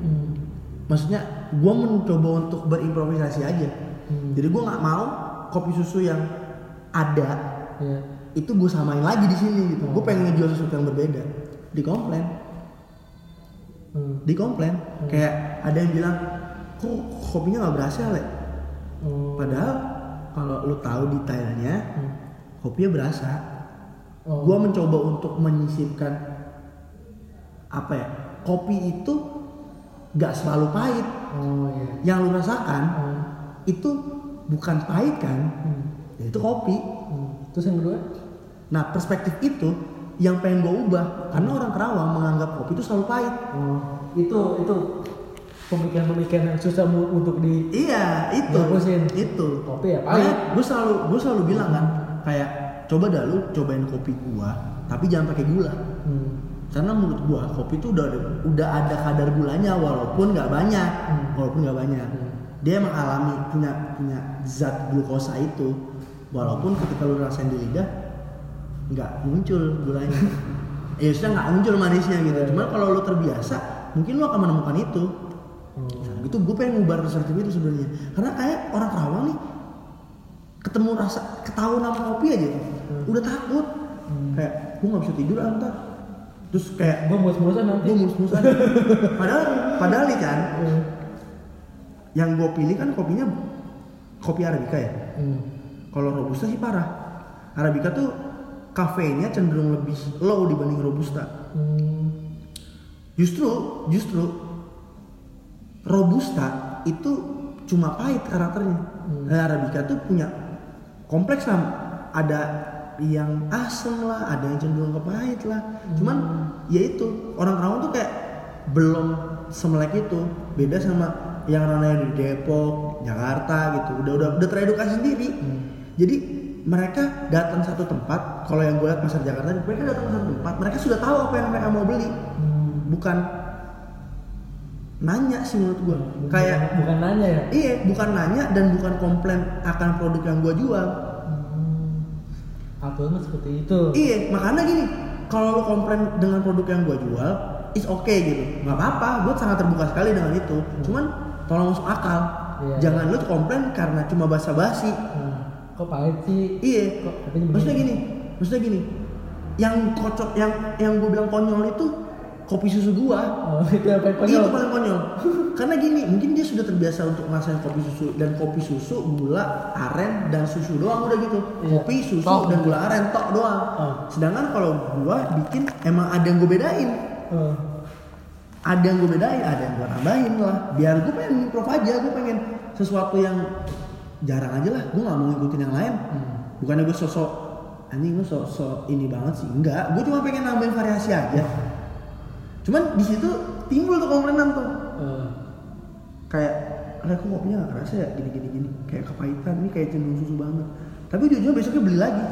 Speaker 2: Maksudnya gua mencoba untuk berimprovisasi aja
Speaker 1: Hmm.
Speaker 2: jadi gua nggak mau kopi susu yang ada
Speaker 1: Ya.
Speaker 2: itu gue samain lagi di sini gitu gue pengen ngejual sesuatu yang berbeda di komplain
Speaker 1: Hmm.
Speaker 2: di komplain kayak ada yang bilang kok kopinya nggak berhasil le
Speaker 1: Oh.
Speaker 2: padahal kalau lu tahu detailnya
Speaker 1: Hmm.
Speaker 2: kopinya berasa
Speaker 1: Oh.
Speaker 2: Gua mencoba untuk menyisipkan apa ya kopi itu nggak selalu pahit
Speaker 1: Oh iya.
Speaker 2: yang lu rasakan
Speaker 1: Hmm.
Speaker 2: itu bukan pahit kan
Speaker 1: Hmm.
Speaker 2: ya itu kopi
Speaker 1: Hmm. Terus yang kedua?
Speaker 2: nah perspektif itu yang pengen gue ubah karena orang Kerawang menganggap kopi itu selalu pahit
Speaker 1: Oh, itu itu pemikiran-pemikiran yang susah untuk di
Speaker 2: iya itu
Speaker 1: Dihapusin.
Speaker 2: itu
Speaker 1: kopi ya pahit.
Speaker 2: gue selalu gue selalu bilang kan kayak coba dah lu cobain kopi gua tapi jangan pakai gula
Speaker 1: Hmm.
Speaker 2: Karena menurut gua kopi itu udah ada, udah ada kadar gulanya walaupun nggak banyak.
Speaker 1: Hmm.
Speaker 2: walaupun nggak banyak.
Speaker 1: Hmm.
Speaker 2: dia emang alami punya punya zat glukosa itu. Walaupun ketika lu rasain di lidah nggak muncul gulanya. Ya sudah nggak muncul manisnya gitu.
Speaker 1: Iya.
Speaker 2: cuma kalau lu terbiasa mungkin lu akan menemukan itu.
Speaker 1: Hmm.
Speaker 2: Nah, itu gue pengen ngubah persepsi itu sebenarnya. Karena kayak orang Kerawang nih ketemu rasa ketahuan nama kopi aja. Tuh udah takut. Kayak gue nggak bisa tidur ah, ntar terus kayak
Speaker 1: Gua mulus-mulusan nanti.
Speaker 2: gue mulus-mulusan padahal padahal nih kan
Speaker 1: Hmm.
Speaker 2: yang gue pilih kan kopinya kopi arabica ya
Speaker 1: Hmm.
Speaker 2: kalau robusta sih parah arabica tuh kafeinnya cenderung lebih low dibanding robusta
Speaker 1: Hmm.
Speaker 2: justru justru robusta itu cuma pahit karakternya
Speaker 1: Hmm.
Speaker 2: Nah, arabica tuh punya kompleks lah ada yang asem lah ada yang cenderung ke pahit lah. Cuman ya itu orang Kerawang tuh kayak belum semelek itu. Beda sama yang ranahnya di Depok Jakarta gitu. Udah udah udah teredukasi sendiri. Jadi mereka datang satu tempat kalau yang gue lihat pasar Jakarta mereka datang satu tempat mereka sudah tahu apa yang mereka mau beli.
Speaker 1: Hmm.
Speaker 2: bukan nanya sih menurut gua.
Speaker 1: Bukan-
Speaker 2: kayak
Speaker 1: bukan nanya ya.
Speaker 2: iya bukan nanya dan bukan komplain akan produk yang gua jual.
Speaker 1: Hmm. Aturan seperti itu.
Speaker 2: iya makanya gini kalau lu komplain dengan produk yang gua jual is okay gitu. Nggak apa-apa gua sangat terbuka sekali dengan itu. Cuman tolong masuk akal.
Speaker 1: Iya,
Speaker 2: jangan lu tuh komplain karena cuma basa-basi.
Speaker 1: Hmm. Kok pahit sih?
Speaker 2: iya.
Speaker 1: Kok
Speaker 2: maksudnya gini maksudnya gini. Yang kocok yang yang gua bilang konyol itu kopi susu gua
Speaker 1: Oh, itu yang paling konyol.
Speaker 2: Itu paling konyol. Karena gini, mungkin dia sudah terbiasa untuk ngerasain kopi susu dan kopi susu, gula, aren dan susu doang udah gitu.
Speaker 1: Iya.
Speaker 2: Kopi, susu
Speaker 1: Tok.
Speaker 2: dan gula aren tok doang.
Speaker 1: Oh.
Speaker 2: Sedangkan kalau gua bikin emang ada yang gue bedain.
Speaker 1: Oh.
Speaker 2: Ada yang gue bedain, ada yang gue tambahin lah. Biar gue pengen improv aja, gue pengen sesuatu yang jarang aja lah. Gue nggak mau ngikutin yang lain.
Speaker 1: Hmm.
Speaker 2: Bukannya gue sosok anjing gue sosok ini banget sih. Enggak, gue cuma pengen nambahin variasi aja. Cuman di situ timbul tuh komplainan tuh.
Speaker 1: Oh.
Speaker 2: kayak ada kok kopinya gak kerasa ya gini gini gini. Kayak kepahitan ini kayak cenderung susu banget. Tapi ujung-ujungnya besoknya beli lagi.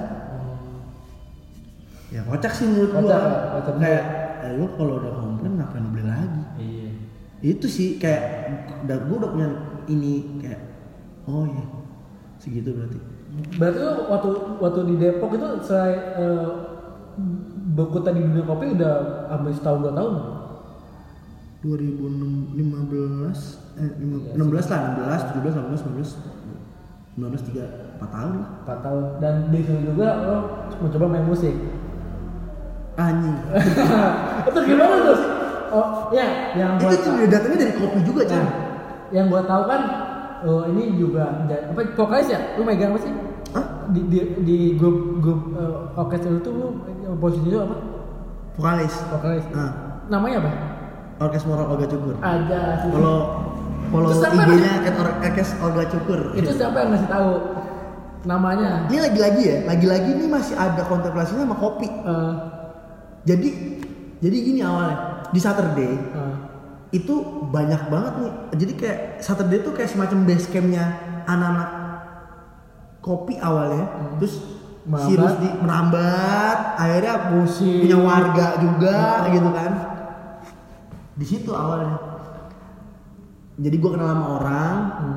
Speaker 2: Ya kocak sih menurut gua.
Speaker 1: Kocak, ya, kocak
Speaker 2: kayak eh, lu kalau udah komplain ngapain lu beli lagi?
Speaker 1: Iya.
Speaker 2: itu sih kayak udah gua udah punya ini kayak oh iya segitu berarti.
Speaker 1: Berarti lu waktu waktu di Depok itu selain uh, berkutat di dunia kopi udah hampir setahun dua tahun.
Speaker 2: 2015 eh
Speaker 1: Iya,
Speaker 2: 16 lah 16 17 18 19 19 3 4 tahun lah
Speaker 1: Empat tahun. Dan di situ juga lo mencoba main musik.
Speaker 2: anjing
Speaker 1: itu gimana tuh? Oh, ya, yang
Speaker 2: itu
Speaker 1: buat
Speaker 2: juga datangnya dari kopi juga
Speaker 1: Nah, yang gua tahu kan oh, ini juga apa vokalis ya? Lu megang apa sih?
Speaker 2: Hah?
Speaker 1: Di, di, di grup grup uh, orkestra itu lu posisi lu apa?
Speaker 2: vokalis
Speaker 1: Vokalis.
Speaker 2: Nah.
Speaker 1: Namanya apa?
Speaker 2: orkes moral Olga Cukur
Speaker 1: Ada.
Speaker 2: kalau follow
Speaker 1: siapa
Speaker 2: IG-nya orkes Olga Cukur
Speaker 1: itu siapa yang ngasih tahu namanya?
Speaker 2: ini lagi-lagi ya lagi-lagi ini masih ada kontemplasinya sama kopi
Speaker 1: Eh,
Speaker 2: jadi jadi gini awalnya di Saturday
Speaker 1: eh,
Speaker 2: itu banyak banget nih jadi kayak Saturday tuh kayak semacam base campnya anak-anak kopi awalnya terus
Speaker 1: Merambat.
Speaker 2: Sirus di merambat akhirnya
Speaker 1: Musik.
Speaker 2: punya warga juga
Speaker 1: Oh.
Speaker 2: gitu kan di situ awalnya jadi gue kenal sama orang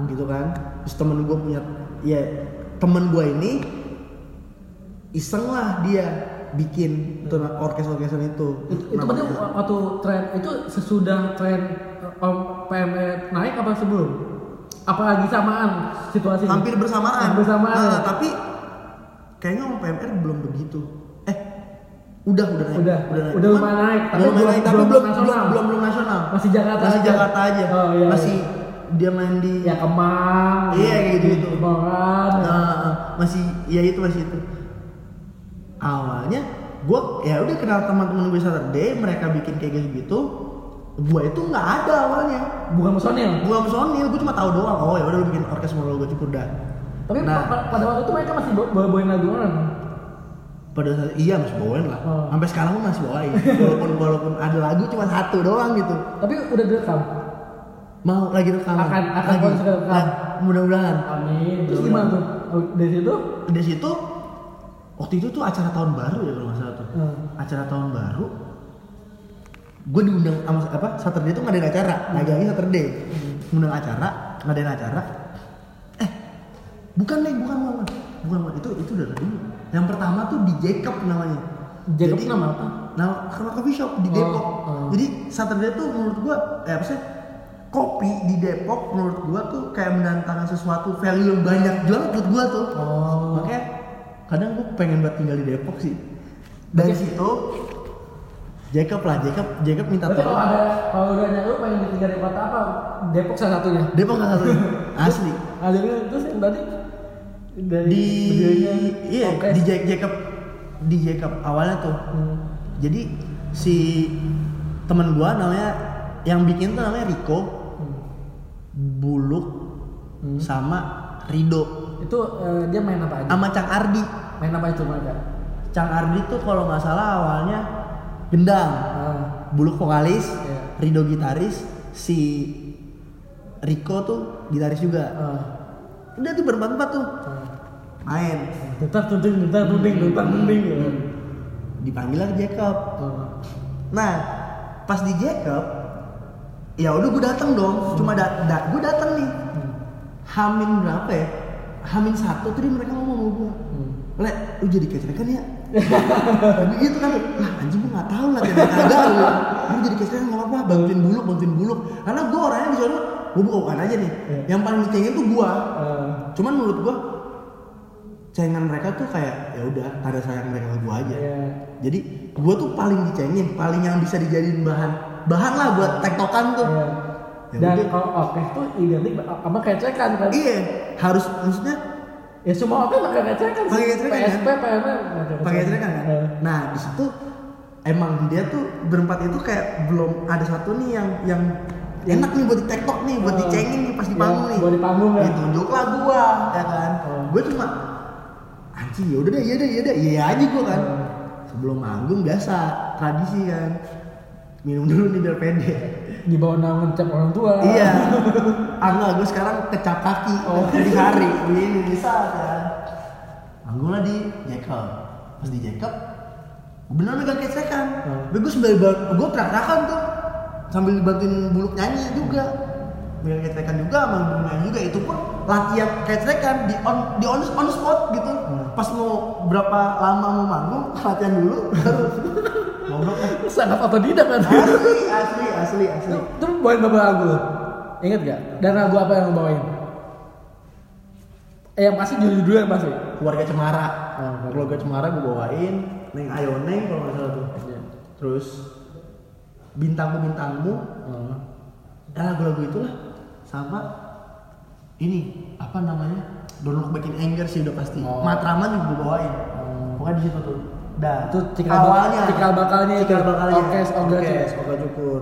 Speaker 2: gitu kan terus temen gue punya ya temen gue ini iseng lah dia bikin tuh orkes-orkesan itu
Speaker 1: itu, itu berarti waktu tren itu sesudah tren eh, PME naik apa sebelum? Apalagi samaan situasi
Speaker 2: hampir bersamaan.
Speaker 1: Hampir bersamaan.
Speaker 2: Nah, tapi kayaknya om PMR belum begitu. Eh, udah udah naik.
Speaker 1: Udah,
Speaker 2: udah naik.
Speaker 1: udah lumayan naik, tapi belum-
Speaker 2: naik, tapi
Speaker 1: belum
Speaker 2: belum
Speaker 1: nasional.
Speaker 2: belum belum belum nasional.
Speaker 1: Masih Jakarta
Speaker 2: Masih
Speaker 1: aja.
Speaker 2: Jakarta aja.
Speaker 1: Oh, iya,
Speaker 2: Masih dia main di
Speaker 1: ya Kemang.
Speaker 2: Iya, kayak gitu-gitu.
Speaker 1: Kemaran.
Speaker 2: Nah, masih ya itu masih itu. Awalnya gue ya udah kenal teman-teman gue Saturday, mereka bikin kayak gitu gitu. Gue itu nggak ada awalnya.
Speaker 1: Bukan personil.
Speaker 2: Gue personil, gue cuma tahu doang. Oh ya udah bikin orkes moral gue cukur dah.
Speaker 1: Tapi
Speaker 2: Nah.
Speaker 1: pa- pada waktu itu mereka masih bawa- bawa-bawain lagu orang.
Speaker 2: pada saat iya masih bawain lah
Speaker 1: Oh.
Speaker 2: sampai sekarang pun masih bawain walaupun walaupun ada lagu cuma satu doang gitu
Speaker 1: Tapi udah direkam.
Speaker 2: mau lagi rekaman
Speaker 1: Akan- akan
Speaker 2: lagi
Speaker 1: rekam.
Speaker 2: Nah, mudah-mudahan
Speaker 1: Amin. Terus gimana tuh? Oh, Dari situ?
Speaker 2: di situ waktu itu tuh acara tahun baru ya kalau nggak salah tuh
Speaker 1: Hmm.
Speaker 2: acara tahun baru gue diundang sama apa Saturday tuh ngadain acara lagi-lagi Saturday ngundang acara ngadain acara eh bukan nih bukan bukan bukan, bukan. itu itu udah ini yang pertama tuh di Jacob namanya
Speaker 1: Jacob
Speaker 2: Jadi-
Speaker 1: nama apa?
Speaker 2: Nah, karena coffee shop di
Speaker 1: Oh,
Speaker 2: Depok.
Speaker 1: oh.
Speaker 2: Jadi Saturday tuh menurut gua, eh apa sih? Kopi di Depok menurut gua tuh kayak mendatangkan sesuatu value yang banyak banget buat gua tuh.
Speaker 1: Oh.
Speaker 2: Makanya kadang gua pengen banget tinggal di Depok sih. Dari situ Jacob lah, Jacob, Jacob minta
Speaker 1: Berarti kalau
Speaker 2: tolong.
Speaker 1: ada kalau udah lu pengen tinggal di kota apa? Depok salah satunya.
Speaker 2: Depok nggak satu, asli.
Speaker 1: Ada juga terus yang tadi dari
Speaker 2: Di
Speaker 1: berdirinya
Speaker 2: iya
Speaker 1: orkes.
Speaker 2: di Ja- Jacob di Jacob awalnya tuh.
Speaker 1: Hmm.
Speaker 2: Jadi si temen gua namanya yang bikin tuh namanya Rico,
Speaker 1: Hmm.
Speaker 2: Buluk,
Speaker 1: Hmm.
Speaker 2: sama Rido,
Speaker 1: Itu eh, dia main apa aja?
Speaker 2: sama Cang Ardi.
Speaker 1: Main apa itu mereka?
Speaker 2: Cang Ardi tuh kalau nggak salah awalnya gendang,
Speaker 1: Ah,
Speaker 2: Buluk vokalis,
Speaker 1: Iya.
Speaker 2: Rido gitaris, si Rico tuh gitaris juga.
Speaker 1: ah,
Speaker 2: Udah tuh berempat-empat tuh
Speaker 1: ah.
Speaker 2: main.
Speaker 1: Tetap tuding, tetap tuding, tetap tuding.
Speaker 2: Dipanggil lah Jacob.
Speaker 1: Ah.
Speaker 2: Nah, pas di Jacob, ya udah gue datang dong. Cuma da da gue datang nih.
Speaker 1: Hmm.
Speaker 2: Hamin berapa ya? Hamin satu tadi mereka ngomong sama gue.
Speaker 1: Hmm.
Speaker 2: Le, lu jadi kecrekan ya? Tapi gitu kan, lah anjing gue gak tau lah jadi kagak lu. Jadi kecrekan gak apa-apa, bantuin buluk, bantuin buluk. Karena gue orangnya di sana, gue buka-bukaan aja nih.
Speaker 1: Iya.
Speaker 2: Yang paling dicengin tuh gue.
Speaker 1: Ah.
Speaker 2: Cuman menurut gue, cengan mereka tuh kayak ya udah tanda sayang mereka ke gue aja.
Speaker 1: Iya.
Speaker 2: Jadi gue tuh paling dicengin, paling yang bisa dijadiin bahan bahan lah buat tektokan tuh.
Speaker 1: Iya.
Speaker 2: Ya
Speaker 1: Dan kalau orkes tuh identik sama kecekan kan?
Speaker 2: Iya, harus maksudnya
Speaker 1: Ya semua orkes pakai kecekan sih.
Speaker 2: Pakai kecekan, kan?
Speaker 1: PSP, PMM.
Speaker 2: pakai cerekan kan. Nah di situ emang dia tuh berempat itu kayak belum ada satu nih yang yang enak nih buat di tektok nih, buat dicengin nih pas di
Speaker 1: Ya,
Speaker 2: panggung nih.
Speaker 1: buat di panggung ya.
Speaker 2: Ditunjuk lah gua, ya kan. Gue cuma anjing ya udah deh, iya deh, iya deh, iya aja gua kan. Sebelum manggung biasa tradisi kan. Minum dulu nih biar pede.
Speaker 1: Di bawah naungan cap orang tua.
Speaker 2: Iya. Ah enggak, gue sekarang kecap kaki
Speaker 1: Oh.
Speaker 2: di hari. Ini bisa kan. Manggung lah di Jacob. Pas di Jacob, bener megang kecekan.
Speaker 1: Hmm.
Speaker 2: Gue sambil gue teriak-teriakan tuh sambil bantuin buluk nyanyi juga. Megang kecekan juga, sama buluk nyanyi juga. Itu pun latihan kecekan di on di on, on spot gitu.
Speaker 1: Hmm.
Speaker 2: Pas mau berapa lama mau manggung, latihan dulu baru ngobrol.
Speaker 1: Sangat otodidak kan?
Speaker 2: Asli, asli, asli, asli.
Speaker 1: Lu, bawain beberapa lagu? Ingat gak? Dan lagu apa yang lu bawain? Eh yang pasti judul-judul yang pasti.
Speaker 2: keluarga Cemara.
Speaker 1: Oh,
Speaker 2: keluarga Cemara gue bawain, Neng Ayo Neng kalau nggak salah tuh.
Speaker 1: Iya.
Speaker 2: Terus bintangmu bintangmu,
Speaker 1: Oh.
Speaker 2: ya lagu-lagu itulah sama ini apa namanya Don't Look Back in Anger sih udah pasti
Speaker 3: Oh.
Speaker 2: Matraman juga gue bawain pokoknya di situ tuh Dah,
Speaker 1: Itu cikal
Speaker 2: awalnya
Speaker 1: cikal bakalnya itu.
Speaker 2: cikal bakalnya
Speaker 1: Orkes,
Speaker 2: Orkes, Oga Cukur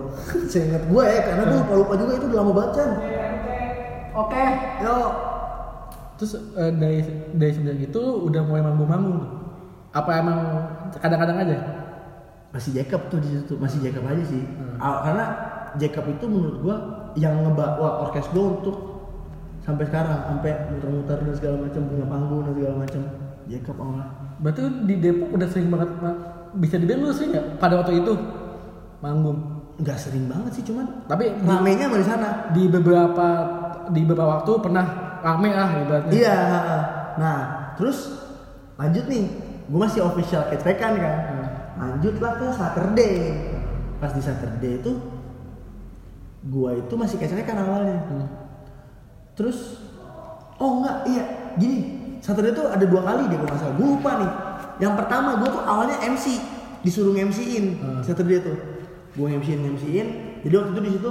Speaker 2: seingat gue ya karena gue lupa lupa juga itu udah lama banget Chan
Speaker 1: Oke.
Speaker 2: yo
Speaker 1: Terus eh, dari dari semenjak itu udah mulai manggung-manggung. Apa emang kadang-kadang aja?
Speaker 2: masih Jacob tuh di situ masih Jacob aja sih
Speaker 1: Hmm.
Speaker 2: Karena Jacob itu menurut gua yang ngebawa orkes gua untuk sampai sekarang sampai muter-muter dan segala macam punya panggung dan segala macam Jacob awalnya
Speaker 1: Berarti di Depok udah sering banget bisa dibilang lu sering nggak? Pada waktu itu? Manggung.
Speaker 2: nggak sering banget sih cuman
Speaker 1: Tapi
Speaker 2: ramenya di sana.
Speaker 1: di beberapa di beberapa waktu pernah rame ah ibaratnya.
Speaker 2: iya nah terus lanjut nih. Gua masih official catrekan kan.
Speaker 1: Hmm.
Speaker 2: lanjutlah ke Saturday. Pas di Saturday itu gua itu masih catrekan awalnya.
Speaker 1: Hmm.
Speaker 2: Terus oh enggak iya. Gini Saturday tuh ada dua kali deh kalau nggak salah. Gue lupa nih. Yang pertama gue tuh awalnya MC disuruh MC-in
Speaker 1: Hmm.
Speaker 2: Saturday tuh. Gue MC-in MC-in jadi waktu itu di situ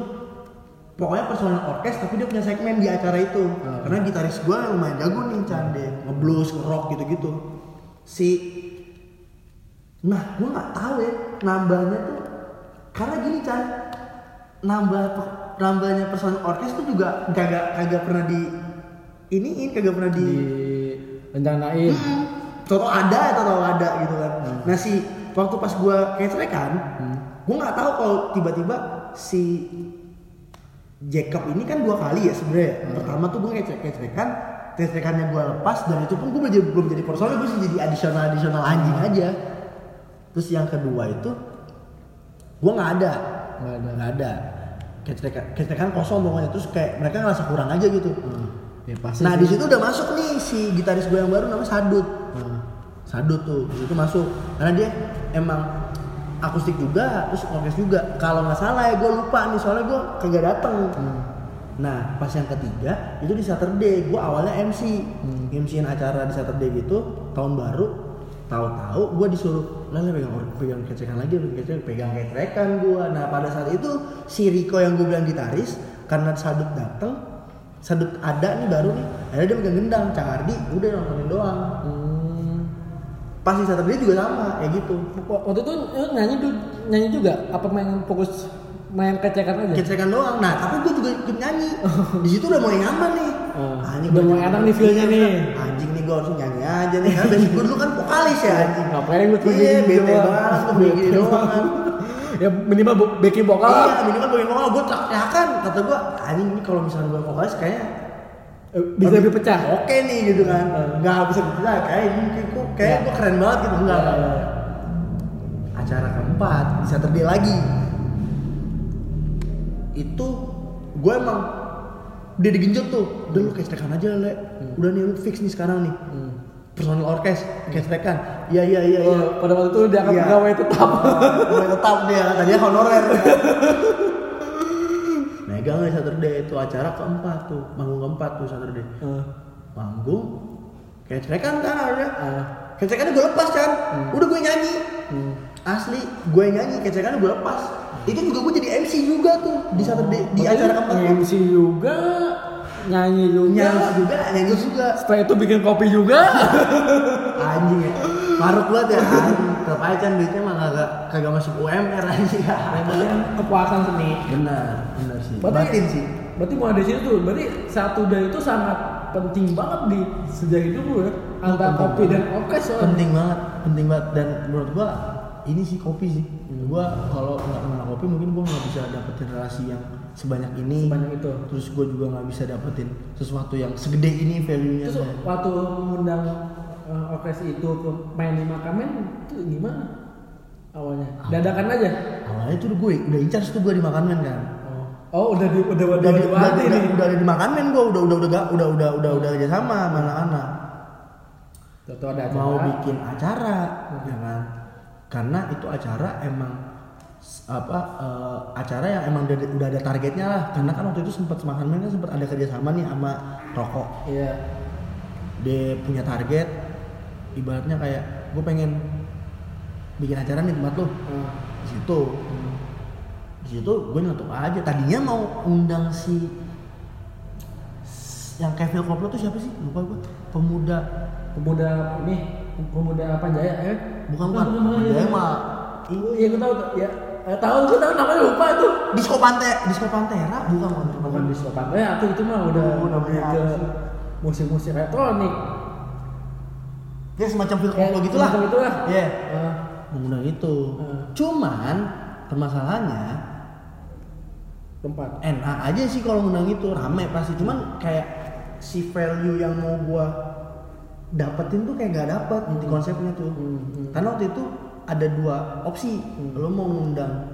Speaker 2: pokoknya personal orkes tapi dia punya segmen di acara itu.
Speaker 1: Hmm.
Speaker 2: karena gitaris gue lumayan jago nih cande ngeblues ngerock gitu-gitu. Si nah gue nggak tahu ya nambahnya tuh karena gini Chan. Nambah nambahnya personal orkes tuh juga kagak kagak pernah di iniin kagak pernah di
Speaker 1: Di rencanain.
Speaker 2: Toto ada atau ada gitu kan. Nah si waktu pas gua ketrekan, gua nggak tahu kalau tiba-tiba si Jacob ini kan dua kali ya sebenarnya. Pertama tuh gua kecrek ketrekan, ketrekannya gua lepas dan itu pun gua belum jadi, belum jadi personal, gua jadi additional additional anjing aja. Terus yang kedua itu gua nggak ada,
Speaker 1: Nggak ada.
Speaker 2: nggak ada. Kosong pokoknya terus kayak mereka ngerasa kurang aja gitu.
Speaker 1: Ya pasti.
Speaker 2: Nah di situ udah masuk nih si gitaris gue yang baru namanya Sadut.
Speaker 1: Hmm.
Speaker 2: Sadut tuh di situ masuk karena dia emang akustik juga terus orkes juga. Kalau nggak salah ya gue lupa nih soalnya gue kagak dateng.
Speaker 1: Hmm.
Speaker 2: Nah pas yang ketiga itu di Saturday gue awalnya MC,
Speaker 1: Hmm.
Speaker 2: MC-in acara di Saturday gitu tahun baru. Tahu-tahu gue disuruh lah pegang pegang kecekan lagi pegang kecekan pegang ketrekan gue. Nah pada saat itu si Rico yang gue bilang gitaris karena Sadut dateng Sadut ada nih baru nih. Akhirnya dia megang gendang Cang Ardi udah nontonin doang.
Speaker 1: Hmm.
Speaker 2: pas di Saturday juga sama kayak gitu.
Speaker 1: Wa- Waktu itu nyanyi du- nyanyi juga? Apa main fokus main kecekan aja?
Speaker 2: kecekan doang. Nah tapi gue juga ikut nyanyi. Di situ udah mulai nyaman nih.
Speaker 1: Oh,
Speaker 2: Anjing,
Speaker 1: udah
Speaker 2: gua
Speaker 1: mulai enak nih feel-nya
Speaker 2: Iya,
Speaker 1: nih.
Speaker 2: anjing nih gue harus nyanyi aja nih. Karena basic gue dulu kan vokalis ya anjing.
Speaker 1: Ngapain lu
Speaker 2: iya
Speaker 1: begini
Speaker 2: bete banget gue begini doang. kan.
Speaker 1: Ya minimal bu- backing vokal lah.
Speaker 2: iya minimal bagian vokal gue teriakan kata gue anjing ini kalau misalnya gue vokalis kayaknya
Speaker 1: Eh, bisa lebih pecah.
Speaker 2: oke nih gitu kan nggak bisa dipecah kayak ini kok kayak gue keren banget gitu enggak
Speaker 1: Iya,
Speaker 2: enggak.
Speaker 1: iya.
Speaker 2: acara keempat di Saturday lagi itu gue emang udah digenjot tuh udah lu kestekan aja le udah nih lu fix nih sekarang nih
Speaker 1: Hmm.
Speaker 2: Personal orkes kestekan iya iya iya iya.
Speaker 1: Oh, pada waktu itu dia akan
Speaker 2: Iya.
Speaker 1: pegawai tetap.
Speaker 2: Mulai tetap dia tadinya honorer. Megang nih Saturday itu acara keempat tuh manggung keempat tuh Saturday.
Speaker 1: Eh,
Speaker 2: manggung kecekan kan ada.
Speaker 1: Eh,
Speaker 2: kecekannya gue lepas kan udah gue nyanyi.
Speaker 1: Hmm.
Speaker 2: asli gue nyanyi kecekannya gue lepas. Itu juga gue jadi MC juga tuh di Saturday di
Speaker 1: Berarti
Speaker 2: acara keempat.
Speaker 1: MC juga, nyanyi juga.
Speaker 2: nyanyi juga nyanyi juga
Speaker 1: Setelah itu bikin kopi juga.
Speaker 2: anjing ya maruk banget ya anjing tetap aja kan duitnya mah kagak kagak masuk UMR anjing
Speaker 1: Kepuasan seni.
Speaker 2: benar benar sih
Speaker 1: Berarti-
Speaker 2: batin sih
Speaker 1: Berarti mulai dari situ tuh, berarti satu dari itu sangat penting banget di sejarah hidup lu ya. Antara
Speaker 2: Penting
Speaker 1: kopi dan orkes soalnya.
Speaker 2: penting banget penting banget dan menurut gua ini sih kopi sih gua kalau nggak kenal kopi mungkin gua nggak bisa dapetin relasi yang sebanyak ini
Speaker 1: sebanyak itu
Speaker 2: terus gue juga nggak bisa dapetin sesuatu yang segede ini value nya
Speaker 1: terus waktu mengundang uh, eh, orkes itu ke main di makamen itu gimana awalnya Awal. dadakan aja
Speaker 2: awalnya itu gue udah incar tuh gue di makamen kan
Speaker 1: oh. oh udah di udah udah
Speaker 2: udah di,
Speaker 1: udah,
Speaker 2: udah,
Speaker 1: udah,
Speaker 2: udah udah gua udah udah udah udah udah udah udah, udah sama mana
Speaker 1: anak. Ada.
Speaker 2: Mau bikin acara, hmm. ya kan? Karena itu acara emang apa eh, acara yang emang udah, udah ada targetnya lah. Karena kan waktu itu sempat semakan kan sempat ada kerjasama nih sama rokok.
Speaker 1: Iya.
Speaker 2: dia punya target ibaratnya kayak gue pengen bikin acara nih tempat lo
Speaker 1: Oh.
Speaker 2: di situ. Di situ gue nyetok aja. Tadinya mau undang si yang Kevin Koplo tuh siapa sih? Lupa gue pemuda.
Speaker 1: Pemuda ini pemuda apa jaya ya?
Speaker 2: Bukan bukan
Speaker 1: bukan, bukan,
Speaker 2: mah.
Speaker 1: Iya gue tahu tuh. Ya eh, tahu gue tahu namanya lupa tuh.
Speaker 2: Disco Pante Disco Pantera? Bukan bukan
Speaker 1: bukan. Di pantai atau itu mah udah
Speaker 2: Udah
Speaker 1: lebih
Speaker 2: bener
Speaker 1: ke musik-musik elektronik.
Speaker 2: Ya semacam
Speaker 1: Ya,
Speaker 2: Koplo gitu lah.
Speaker 1: semacam itulah.
Speaker 2: Iya.
Speaker 1: Eh,
Speaker 2: pemuda itu.
Speaker 1: Hmm.
Speaker 2: cuman permasalahannya
Speaker 1: tempat.
Speaker 2: NA aja sih kalau menang itu rame pasti. Cuman kayak si value yang mau gua dapetin tuh kayak gak dapet di konsepnya tuh.
Speaker 1: Hmm, hmm.
Speaker 2: karena waktu itu ada dua opsi. Lo mau ngundang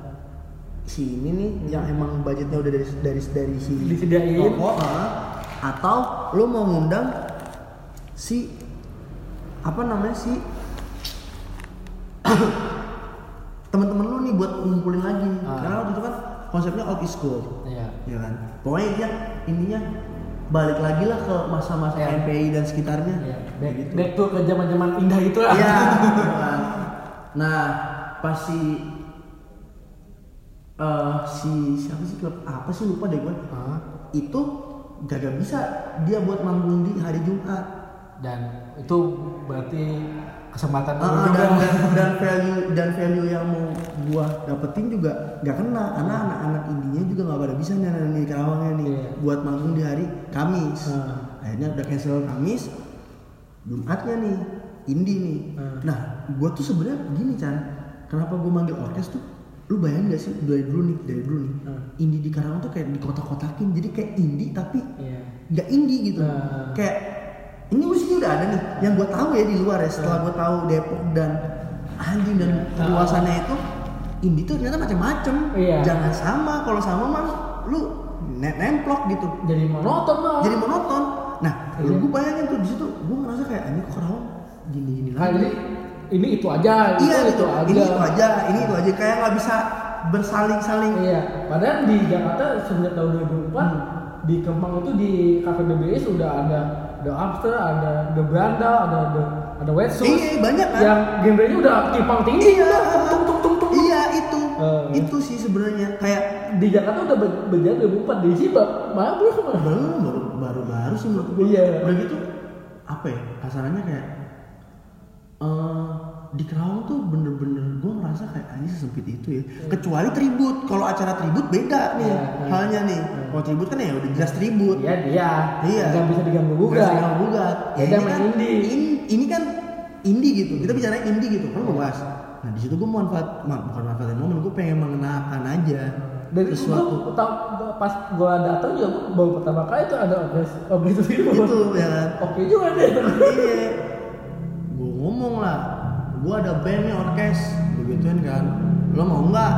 Speaker 2: si ini nih yang emang budgetnya udah dari dari dari si
Speaker 1: Disediain.
Speaker 2: toko ah, atau lo mau ngundang si apa namanya si teman-teman lu nih buat ngumpulin lagi.
Speaker 1: Ah.
Speaker 2: karena waktu itu kan konsepnya old is gold
Speaker 1: iya.
Speaker 2: Ya kan? Pokoknya dia intinya balik lagi lah ke masa-masa
Speaker 1: Ya.
Speaker 2: MPI dan sekitarnya.
Speaker 1: Iya.
Speaker 2: Kayak
Speaker 1: back,
Speaker 2: gitu.
Speaker 1: back to ke zaman-zaman indah itu lah
Speaker 2: Iya. nah pas si eh, si siapa sih klub apa sih lupa deh gue
Speaker 1: Ah,
Speaker 2: itu gak bisa dia buat manggung di hari Jumat
Speaker 1: dan itu berarti kesempatan juga.
Speaker 2: dan, dan dan value dan value yang mau gua dapetin juga gak kena karena anak-anak indinya juga nggak pada bisa nih di Karawangnya nih
Speaker 1: Iya.
Speaker 2: buat manggung di hari Kamis
Speaker 1: Hmm.
Speaker 2: akhirnya udah cancel Kamis Jumatnya nih indie nih
Speaker 1: Hmm.
Speaker 2: nah gua tuh sebenarnya gini Chan kenapa gua manggil orkes tuh lu bayangin gak sih dari dulu nih dari dulu nih
Speaker 1: Hmm.
Speaker 2: indie di Karawang tuh kayak dikotak-kotakin jadi kayak indie tapi
Speaker 1: Iya.
Speaker 2: nggak indie gitu
Speaker 1: Hmm.
Speaker 2: kayak ini musiknya udah ada nih yang gue tahu ya di luar ya setelah gue tahu Depok dan anjing dan
Speaker 1: Hmm.
Speaker 2: luasannya itu indie tuh ternyata macam-macam
Speaker 1: Iya.
Speaker 2: jangan sama kalau sama mah lu net nemplok gitu
Speaker 1: Jadi monoton lah.
Speaker 2: jadi monoton nah
Speaker 1: Iya.
Speaker 2: gue bayangin tuh di situ gue ngerasa kayak ini kok Karawang gini-gini
Speaker 1: Nah,
Speaker 2: lagi.
Speaker 1: jadi ini itu aja, itu,
Speaker 2: iya
Speaker 1: itu
Speaker 2: gitu
Speaker 1: aja.
Speaker 2: ini itu aja ini itu aja. Kayak nggak bisa bersaling-saling.
Speaker 1: Iya, padahal di Jakarta sejak tahun 2004 di Kemang itu di Cafe BBS udah ada The Upster, ada The Brandal, ada The ada Wetsuit.
Speaker 2: iya banyak kan?
Speaker 1: Yang genrenya udah timpang tinggi.
Speaker 2: iya.
Speaker 1: Tung tung tung tung.
Speaker 2: iya itu.
Speaker 1: Eh,
Speaker 2: itu sih sebenarnya. Kayak
Speaker 1: Di Jakarta udah ber- berjalan 2004 di sini baru.
Speaker 2: Belum baru baru baru sih menurut gue
Speaker 1: Iya.
Speaker 2: udah gitu apa ya kasarannya kayak eh di Kerawang tuh bener-bener gue ngerasa kayak anjing sesempit itu ya. Kecuali tribut. Kalau acara tribut beda nih
Speaker 1: iya.
Speaker 2: halnya nih. Kalau tribut kan ya udah jelas tribut.
Speaker 1: Iya dia.
Speaker 2: Iya.
Speaker 1: Nggak bisa diganggu
Speaker 2: Nggak
Speaker 1: juga.
Speaker 2: bisa diganggu gugat. Ya, ini kan
Speaker 1: indie.
Speaker 2: ini, ini kan indie gitu. Kita bicara indie gitu. Kan gue bahas nah di situ gue manfaat ma- bukan manfaatin momen gue pengen mengenakan aja
Speaker 1: Dan itu
Speaker 2: sesuatu.
Speaker 1: gua tau pas gua datang juga gua baru pertama kali itu ada obres obres itu.
Speaker 2: itu ya kan?
Speaker 1: Oke juga deh.
Speaker 2: iya gue ngomong lah gue ada band nih orkes. Gue gituin kan. Lo mau nggak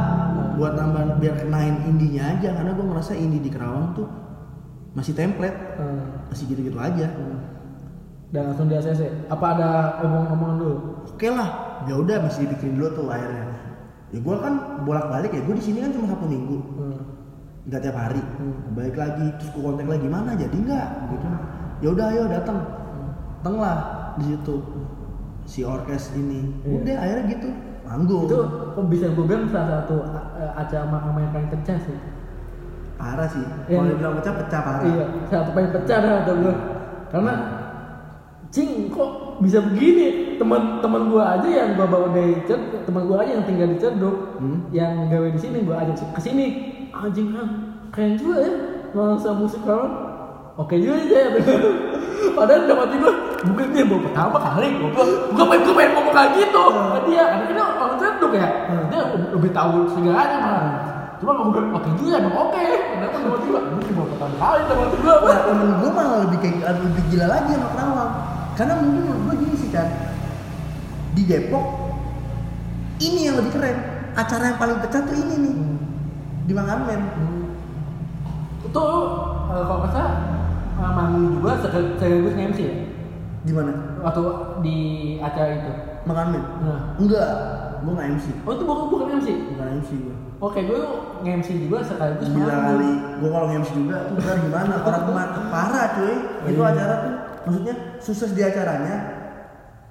Speaker 2: buat nambah biar kenain indinya aja? Karena gue ngerasa indie di Kerawang tuh masih template
Speaker 1: Hmm.
Speaker 2: masih gitu-gitu aja.
Speaker 1: Dan langsung di ACC. Apa ada omong-omongan dulu?
Speaker 2: oke lah. Ya udah masih dibikin dulu tuh akhirnya ya gue kan bolak-balik ya gue di sini kan cuma satu minggu.
Speaker 1: Hmm.
Speaker 2: nggak tiap hari.
Speaker 1: Hmm.
Speaker 2: balik lagi terus gue kontak lagi mana jadi nggak? Gitu. Ya udah ayo datang. Datang lah di situ si orkes ini
Speaker 1: Iya.
Speaker 2: udah akhirnya gitu manggung
Speaker 1: Itu kok bisa gue bilang salah satu uh, acara makam yang paling pecah sih.
Speaker 2: parah sih
Speaker 1: Iya.
Speaker 2: kalau dibilang pecah pecah parah
Speaker 1: Iya, satu paling pecah dah kata gue. Karena cing kok bisa begini teman-teman gue aja yang gue bawa dari Ced, teman gue aja yang tinggal di Ceduk,
Speaker 2: Hmm.
Speaker 1: yang gawe di sini gue ajak ke sini, anjing kan keren juga ya nuansa musik kalau oke juga ya padahal dapat gue mungkin dia baru pertama kali gue gue pengen gue pengen ngomong kayak gitu ke dia. Karena dia orang Ceduk ya dia lebih tahu segalanya mah cuma gue bilang oke juga emang oke. Kenapa gue ini baru pertama kali dapat gue
Speaker 2: nah temen gue malah lebih kayak lebih gila lagi sama Kerawang. Karena mungkin menurut gue gini sih kan di Depok ini yang lebih keren. Acara yang paling pecah tuh ini nih. Di Mangamen
Speaker 1: itu uh, kalau nggak salah uh, manggung juga sekal- sekaligus nge-MC ya
Speaker 2: di mana?
Speaker 1: Waktu di acara itu.
Speaker 2: Mangamen
Speaker 1: nah.
Speaker 2: Enggak. Gue nggak MC
Speaker 1: oh itu bukan bukan MC
Speaker 2: bukan MC gue
Speaker 1: oke gue nge-MC juga sekaligus
Speaker 2: Gila kali, gue kalau nge-MC juga tuh ntar gimana? Orang teman parah cuy. Itu
Speaker 1: Iya.
Speaker 2: acara tuh maksudnya sukses di acaranya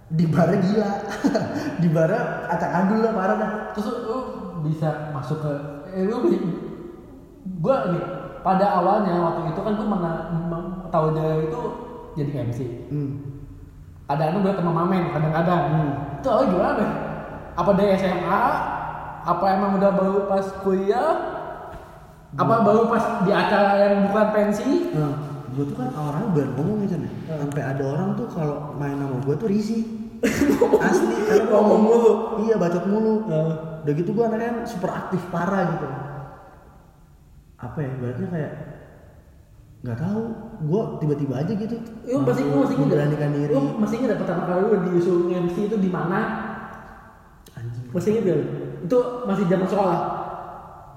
Speaker 2: di barnya gila. Di barnya acak adul lah parah dah.
Speaker 1: Terus lu bisa masuk ke eh, lu gue nih pada awalnya waktu itu kan gue mena, mem- tahunnya itu jadi MC
Speaker 2: Hmm.
Speaker 1: Kadang-kadang gue teman mamen kadang-kadang itu awalnya gimana deh apa dari SMA apa emang udah baru pas kuliah apa baru pas di acara yang bukan pensi
Speaker 2: Nah, gue tuh kan awalnya biar ngomong ya Chan ya.
Speaker 1: Hmm.
Speaker 2: Sampai ada orang tuh kalau main sama gue tuh risih. Asli, karena
Speaker 1: Ngomong mulu.
Speaker 2: Iya, bacot mulu.
Speaker 1: Heeh.
Speaker 2: Udah gitu gue anaknya kan super aktif parah gitu. Apa ya, ibaratnya kayak nggak tahu, gue tiba-tiba aja gitu.
Speaker 1: Lu masih lu masih ingat
Speaker 2: diri.
Speaker 1: Lu masih ingat pertama kali lu disuruh MC itu di mana?
Speaker 2: Anjing.
Speaker 1: Masih ingat gak? Itu masih zaman sekolah.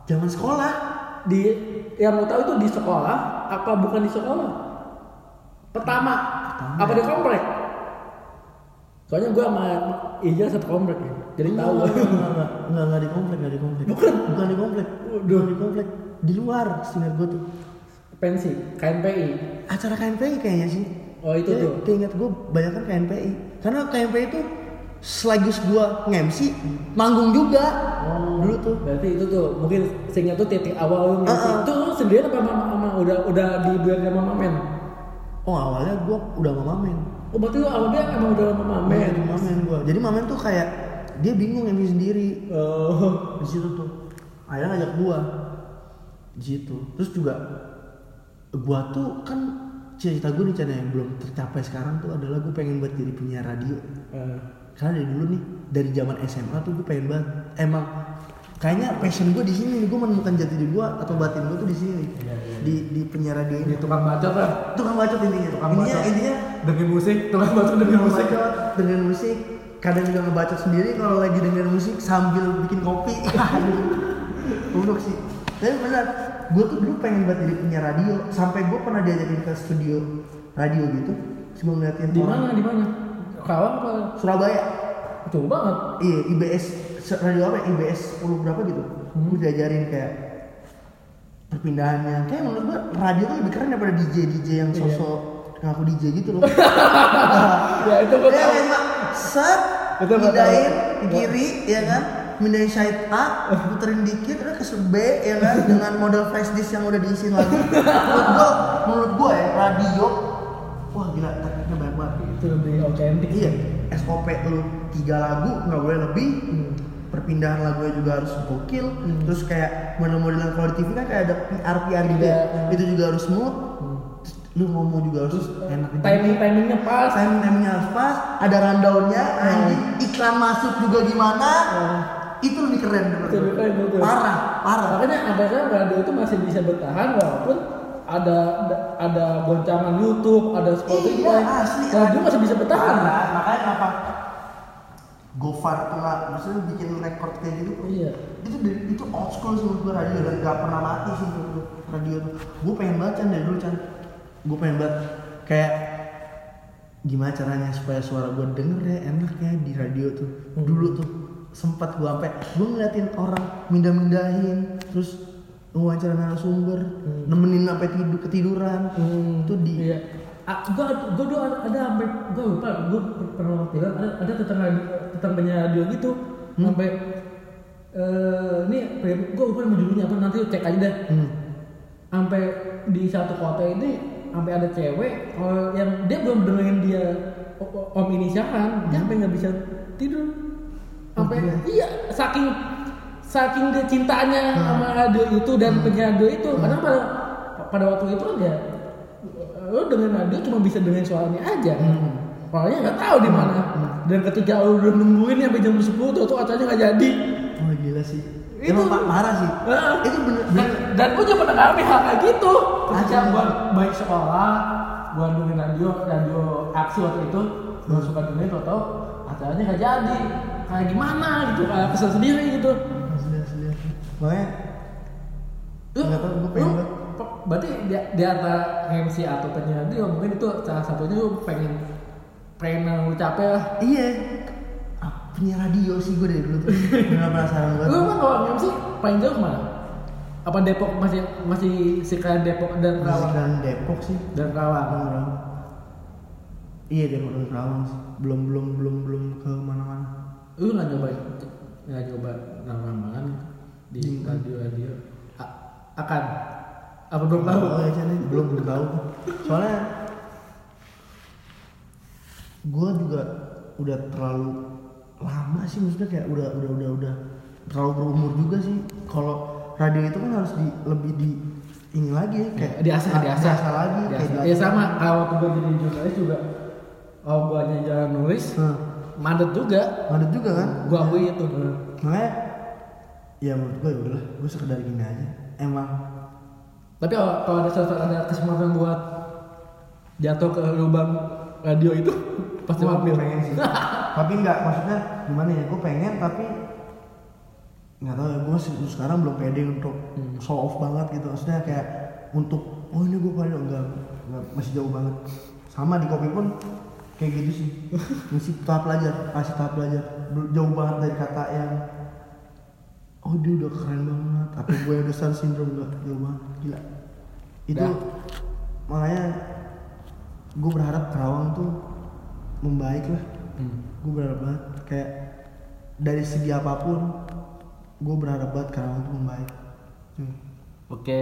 Speaker 2: Zaman sekolah.
Speaker 1: Di yang mau tahu itu di sekolah apa bukan di sekolah? Pertama,
Speaker 2: Pertama.
Speaker 1: apa di komplek? Soalnya gua sama Ija satu komplek ya. Jadi tahu.
Speaker 2: Enggak, enggak, di komplek, enggak di komplek.
Speaker 1: Bukan?
Speaker 2: Bukan di komplek. Bukan di komplek. Di luar, senior gue tuh.
Speaker 1: Pensi, KNPI.
Speaker 2: acara KNPI kayaknya sih.
Speaker 1: Oh, itu
Speaker 2: Kayak-
Speaker 1: tuh.
Speaker 2: Kayak ingat gue banyak kan KNPI. Karena KNPI itu selagus gue nge-MC, manggung juga. Dulu tuh.
Speaker 1: Berarti itu tuh mungkin sehingga tuh titik awal lu
Speaker 2: ah.
Speaker 1: Itu lu sendirian apa sama, sama udah udah dibilang sama Mamen?
Speaker 2: Oh awalnya gue udah sama Mamen.
Speaker 1: Oh berarti lu awalnya emang udah sama Mamen.
Speaker 2: Mamen, Mamen gue. Jadi Mamen tuh kayak dia bingung MC sendiri
Speaker 1: Oh.
Speaker 2: di situ tuh. Akhirnya ngajak gue di situ. Terus juga gue tuh kan cita-cita gue nih Chan, yang belum tercapai sekarang tuh adalah gue pengen buat jadi penyiar radio.
Speaker 1: Eh,
Speaker 2: karena dari dulu nih dari zaman SMA tuh gue pengen banget emang kayaknya passion gue di sini gue menemukan jati diri gue atau batin gue tuh di sini
Speaker 1: Iya, iya.
Speaker 2: di di penyiar radio
Speaker 1: Ini
Speaker 2: ini
Speaker 1: tukang bacot lah.
Speaker 2: tukang bacot intinya
Speaker 1: Tukang
Speaker 2: intinya
Speaker 1: bacot.
Speaker 2: intinya
Speaker 1: Dengan musik, tukang bacot
Speaker 2: tukang
Speaker 1: musik.
Speaker 2: bacot dengan musik kadang juga ngebacot sendiri kalau lagi dengerin musik sambil bikin kopi Buruk sih tapi benar gue tuh dulu pengen buat jadi penyiar radio sampai gue pernah diajakin ke studio radio gitu sebelum ngeliatin
Speaker 1: Di mana? Di mana? Kawan apa?
Speaker 2: Surabaya
Speaker 1: Jauh banget.
Speaker 2: Iya, IBS radio apa? IBS 10 berapa gitu.
Speaker 1: Hmm.
Speaker 2: Gue diajarin kayak perpindahannya. Kayak menurut gua radio tuh lebih keren daripada DJ DJ yang
Speaker 1: Iya.
Speaker 2: sosok ngaku DJ gitu loh.
Speaker 1: Ya itu gua
Speaker 2: ya cuma set,
Speaker 1: Itu
Speaker 2: pindahin kiri, ya kan? Pindahin side A, puterin dikit, terus ke B, ya kan? Dengan model flash disk yang udah diisiin lagi. menurut gua, menurut gua ya radio, wah gila, tekniknya banyak banget.
Speaker 1: Itu lebih otentik.
Speaker 2: Iya, SOP lu tiga lagu nggak boleh lebih.
Speaker 1: Hmm.
Speaker 2: Perpindahan lagunya juga harus gokil.
Speaker 1: Hmm.
Speaker 2: Terus kayak model-model yang kalau di TV kan kayak ada PR PR gitu
Speaker 1: Iya.
Speaker 2: ya. Itu juga harus smooth.
Speaker 1: Hmm.
Speaker 2: Terus lu ngomong juga harus enak. gitu.
Speaker 1: Timing timingnya pas.
Speaker 2: Timing timingnya harus pas. Ada rundownnya. Anjing iklan masuk juga gimana? Itu lebih keren menurut
Speaker 1: lebih keren, betul.
Speaker 2: Parah, parah.
Speaker 1: Makanya sampai sekarang radio itu masih bisa bertahan walaupun ada ada, goncangan YouTube, ada Spotify.
Speaker 2: Iya, asli.
Speaker 1: Radio masih bisa bertahan.
Speaker 2: Parah. Makanya kenapa Gofar nggak, maksudnya bikin record kayak gitu.
Speaker 1: Iya.
Speaker 2: itu itu old school sih menurut gue radio dan gak pernah mati sih menurut gue radio tuh gue pengen banget Chan dari dulu Chan gue pengen banget kayak gimana caranya supaya suara gue denger ya enak ya di radio tuh dulu tuh sempat gue sampai gue ngeliatin orang mindah-mindahin terus wawancara narasumber
Speaker 1: Hmm.
Speaker 2: nemenin sampai tidur ketiduran
Speaker 1: Hmm,
Speaker 2: itu di
Speaker 1: iya. Ah, gua gua dulu ada, sampai gua lupa gua pernah bilang ada ada tetangga tetangganya radio gitu
Speaker 2: Hmm.
Speaker 1: sampai eh ini gua lupa nama judulnya apa nanti cek aja deh
Speaker 2: hmm.
Speaker 1: sampai di satu kota ini sampai ada cewek oh, yang dia belum dengerin dia om ini siaran dia sampai nggak bisa tidur sampai
Speaker 2: Hmm. Oh,
Speaker 1: iya saking saking dia cintanya
Speaker 2: Hmm.
Speaker 1: sama radio itu dan penyiar radio itu karena pada pada waktu itu kan dia lo dengan radio cuma bisa dengerin suaranya aja.
Speaker 2: Hmm.
Speaker 1: soalnya nggak tahu di mana. Dan ketika lo udah nungguin sampai jam 10 tuh tuh acaranya nggak jadi.
Speaker 2: Oh gila sih.
Speaker 1: Itu-
Speaker 2: emang pa- parah sih.
Speaker 1: Heeh.
Speaker 2: itu bener,
Speaker 1: dan,
Speaker 2: bener
Speaker 1: dan gue juga pernah ngalami hal kayak gitu. Ketika
Speaker 2: Aja.
Speaker 1: gue baik sekolah gue dengerin radio radio aksi waktu itu gue suka dengerin tau tau acaranya nggak jadi kayak gimana gitu kayak kesel sendiri gitu
Speaker 2: makanya
Speaker 1: lu,
Speaker 2: Nggak tahu, gua
Speaker 1: lu
Speaker 2: pengen
Speaker 1: pe- berarti di, di antara MC atau penyiar radio mungkin itu salah satunya lu pengen pengen lu capek lah
Speaker 2: Iya. Ah, punya radio sih gue dari dulu tuh. Bener penasaran banget.
Speaker 1: lu emang kalau MC paling jauh ke mana apa Depok masih masih sekalian Depok dan Rawang
Speaker 2: kan Depok sih.
Speaker 1: dan Rawang
Speaker 2: Belum Rawang. Iya Depok dan Rawang sih. Belum belum belum belum ke mana-mana.
Speaker 1: Lu nggak coba nggak coba ramalan di
Speaker 2: Hmm.
Speaker 1: radio radio A- akan Apa belum tahu?
Speaker 2: Oh, ya, belum belum tahu. Soalnya gue juga udah terlalu lama sih maksudnya kayak udah udah udah udah terlalu berumur juga sih. Kalau radio itu kan harus di lebih di ini lagi ya, kayak
Speaker 1: diasah diasah
Speaker 2: diasah lagi
Speaker 1: Diasah.
Speaker 2: kayak
Speaker 1: ya
Speaker 2: diasah.
Speaker 1: sama kalau gue jadi jurnalis juga kalau gue aja jalan nulis
Speaker 2: Nah,
Speaker 1: mandet juga
Speaker 2: ada juga kan?
Speaker 1: gue akui itu
Speaker 2: Makanya ya menurut gue ya udahlah, gue sekedar gini aja. Emang
Speaker 1: tapi kalau kalau ada sesuatu ada kesempatan buat jatuh ke lubang radio itu pasti
Speaker 2: Gua
Speaker 1: ambil
Speaker 2: pengen sih. tapi nggak maksudnya gimana ya? Gue pengen tapi nggak tahu ya. Gue sekarang belum pede untuk
Speaker 1: Hmm.
Speaker 2: show off banget gitu. Maksudnya kayak untuk oh ini gue pada enggak, enggak masih jauh banget. Sama di kopi pun kayak gitu sih. Masih tahap belajar, masih tahap belajar. Belum jauh banget dari kata yang oh dia udah keren banget. Apa gue udah star syndrome enggak jauh banget. Gila. Itu
Speaker 1: Dah.
Speaker 2: makanya gue berharap Kerawang tuh membaik lah
Speaker 1: Hmm.
Speaker 2: gue berharap banget kayak dari segi apa pun gue berharap banget Karawang tuh membaik hmm.
Speaker 1: oke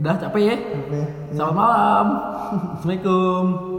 Speaker 1: udah capek ya
Speaker 2: oke ya.
Speaker 1: selamat malam assalamualaikum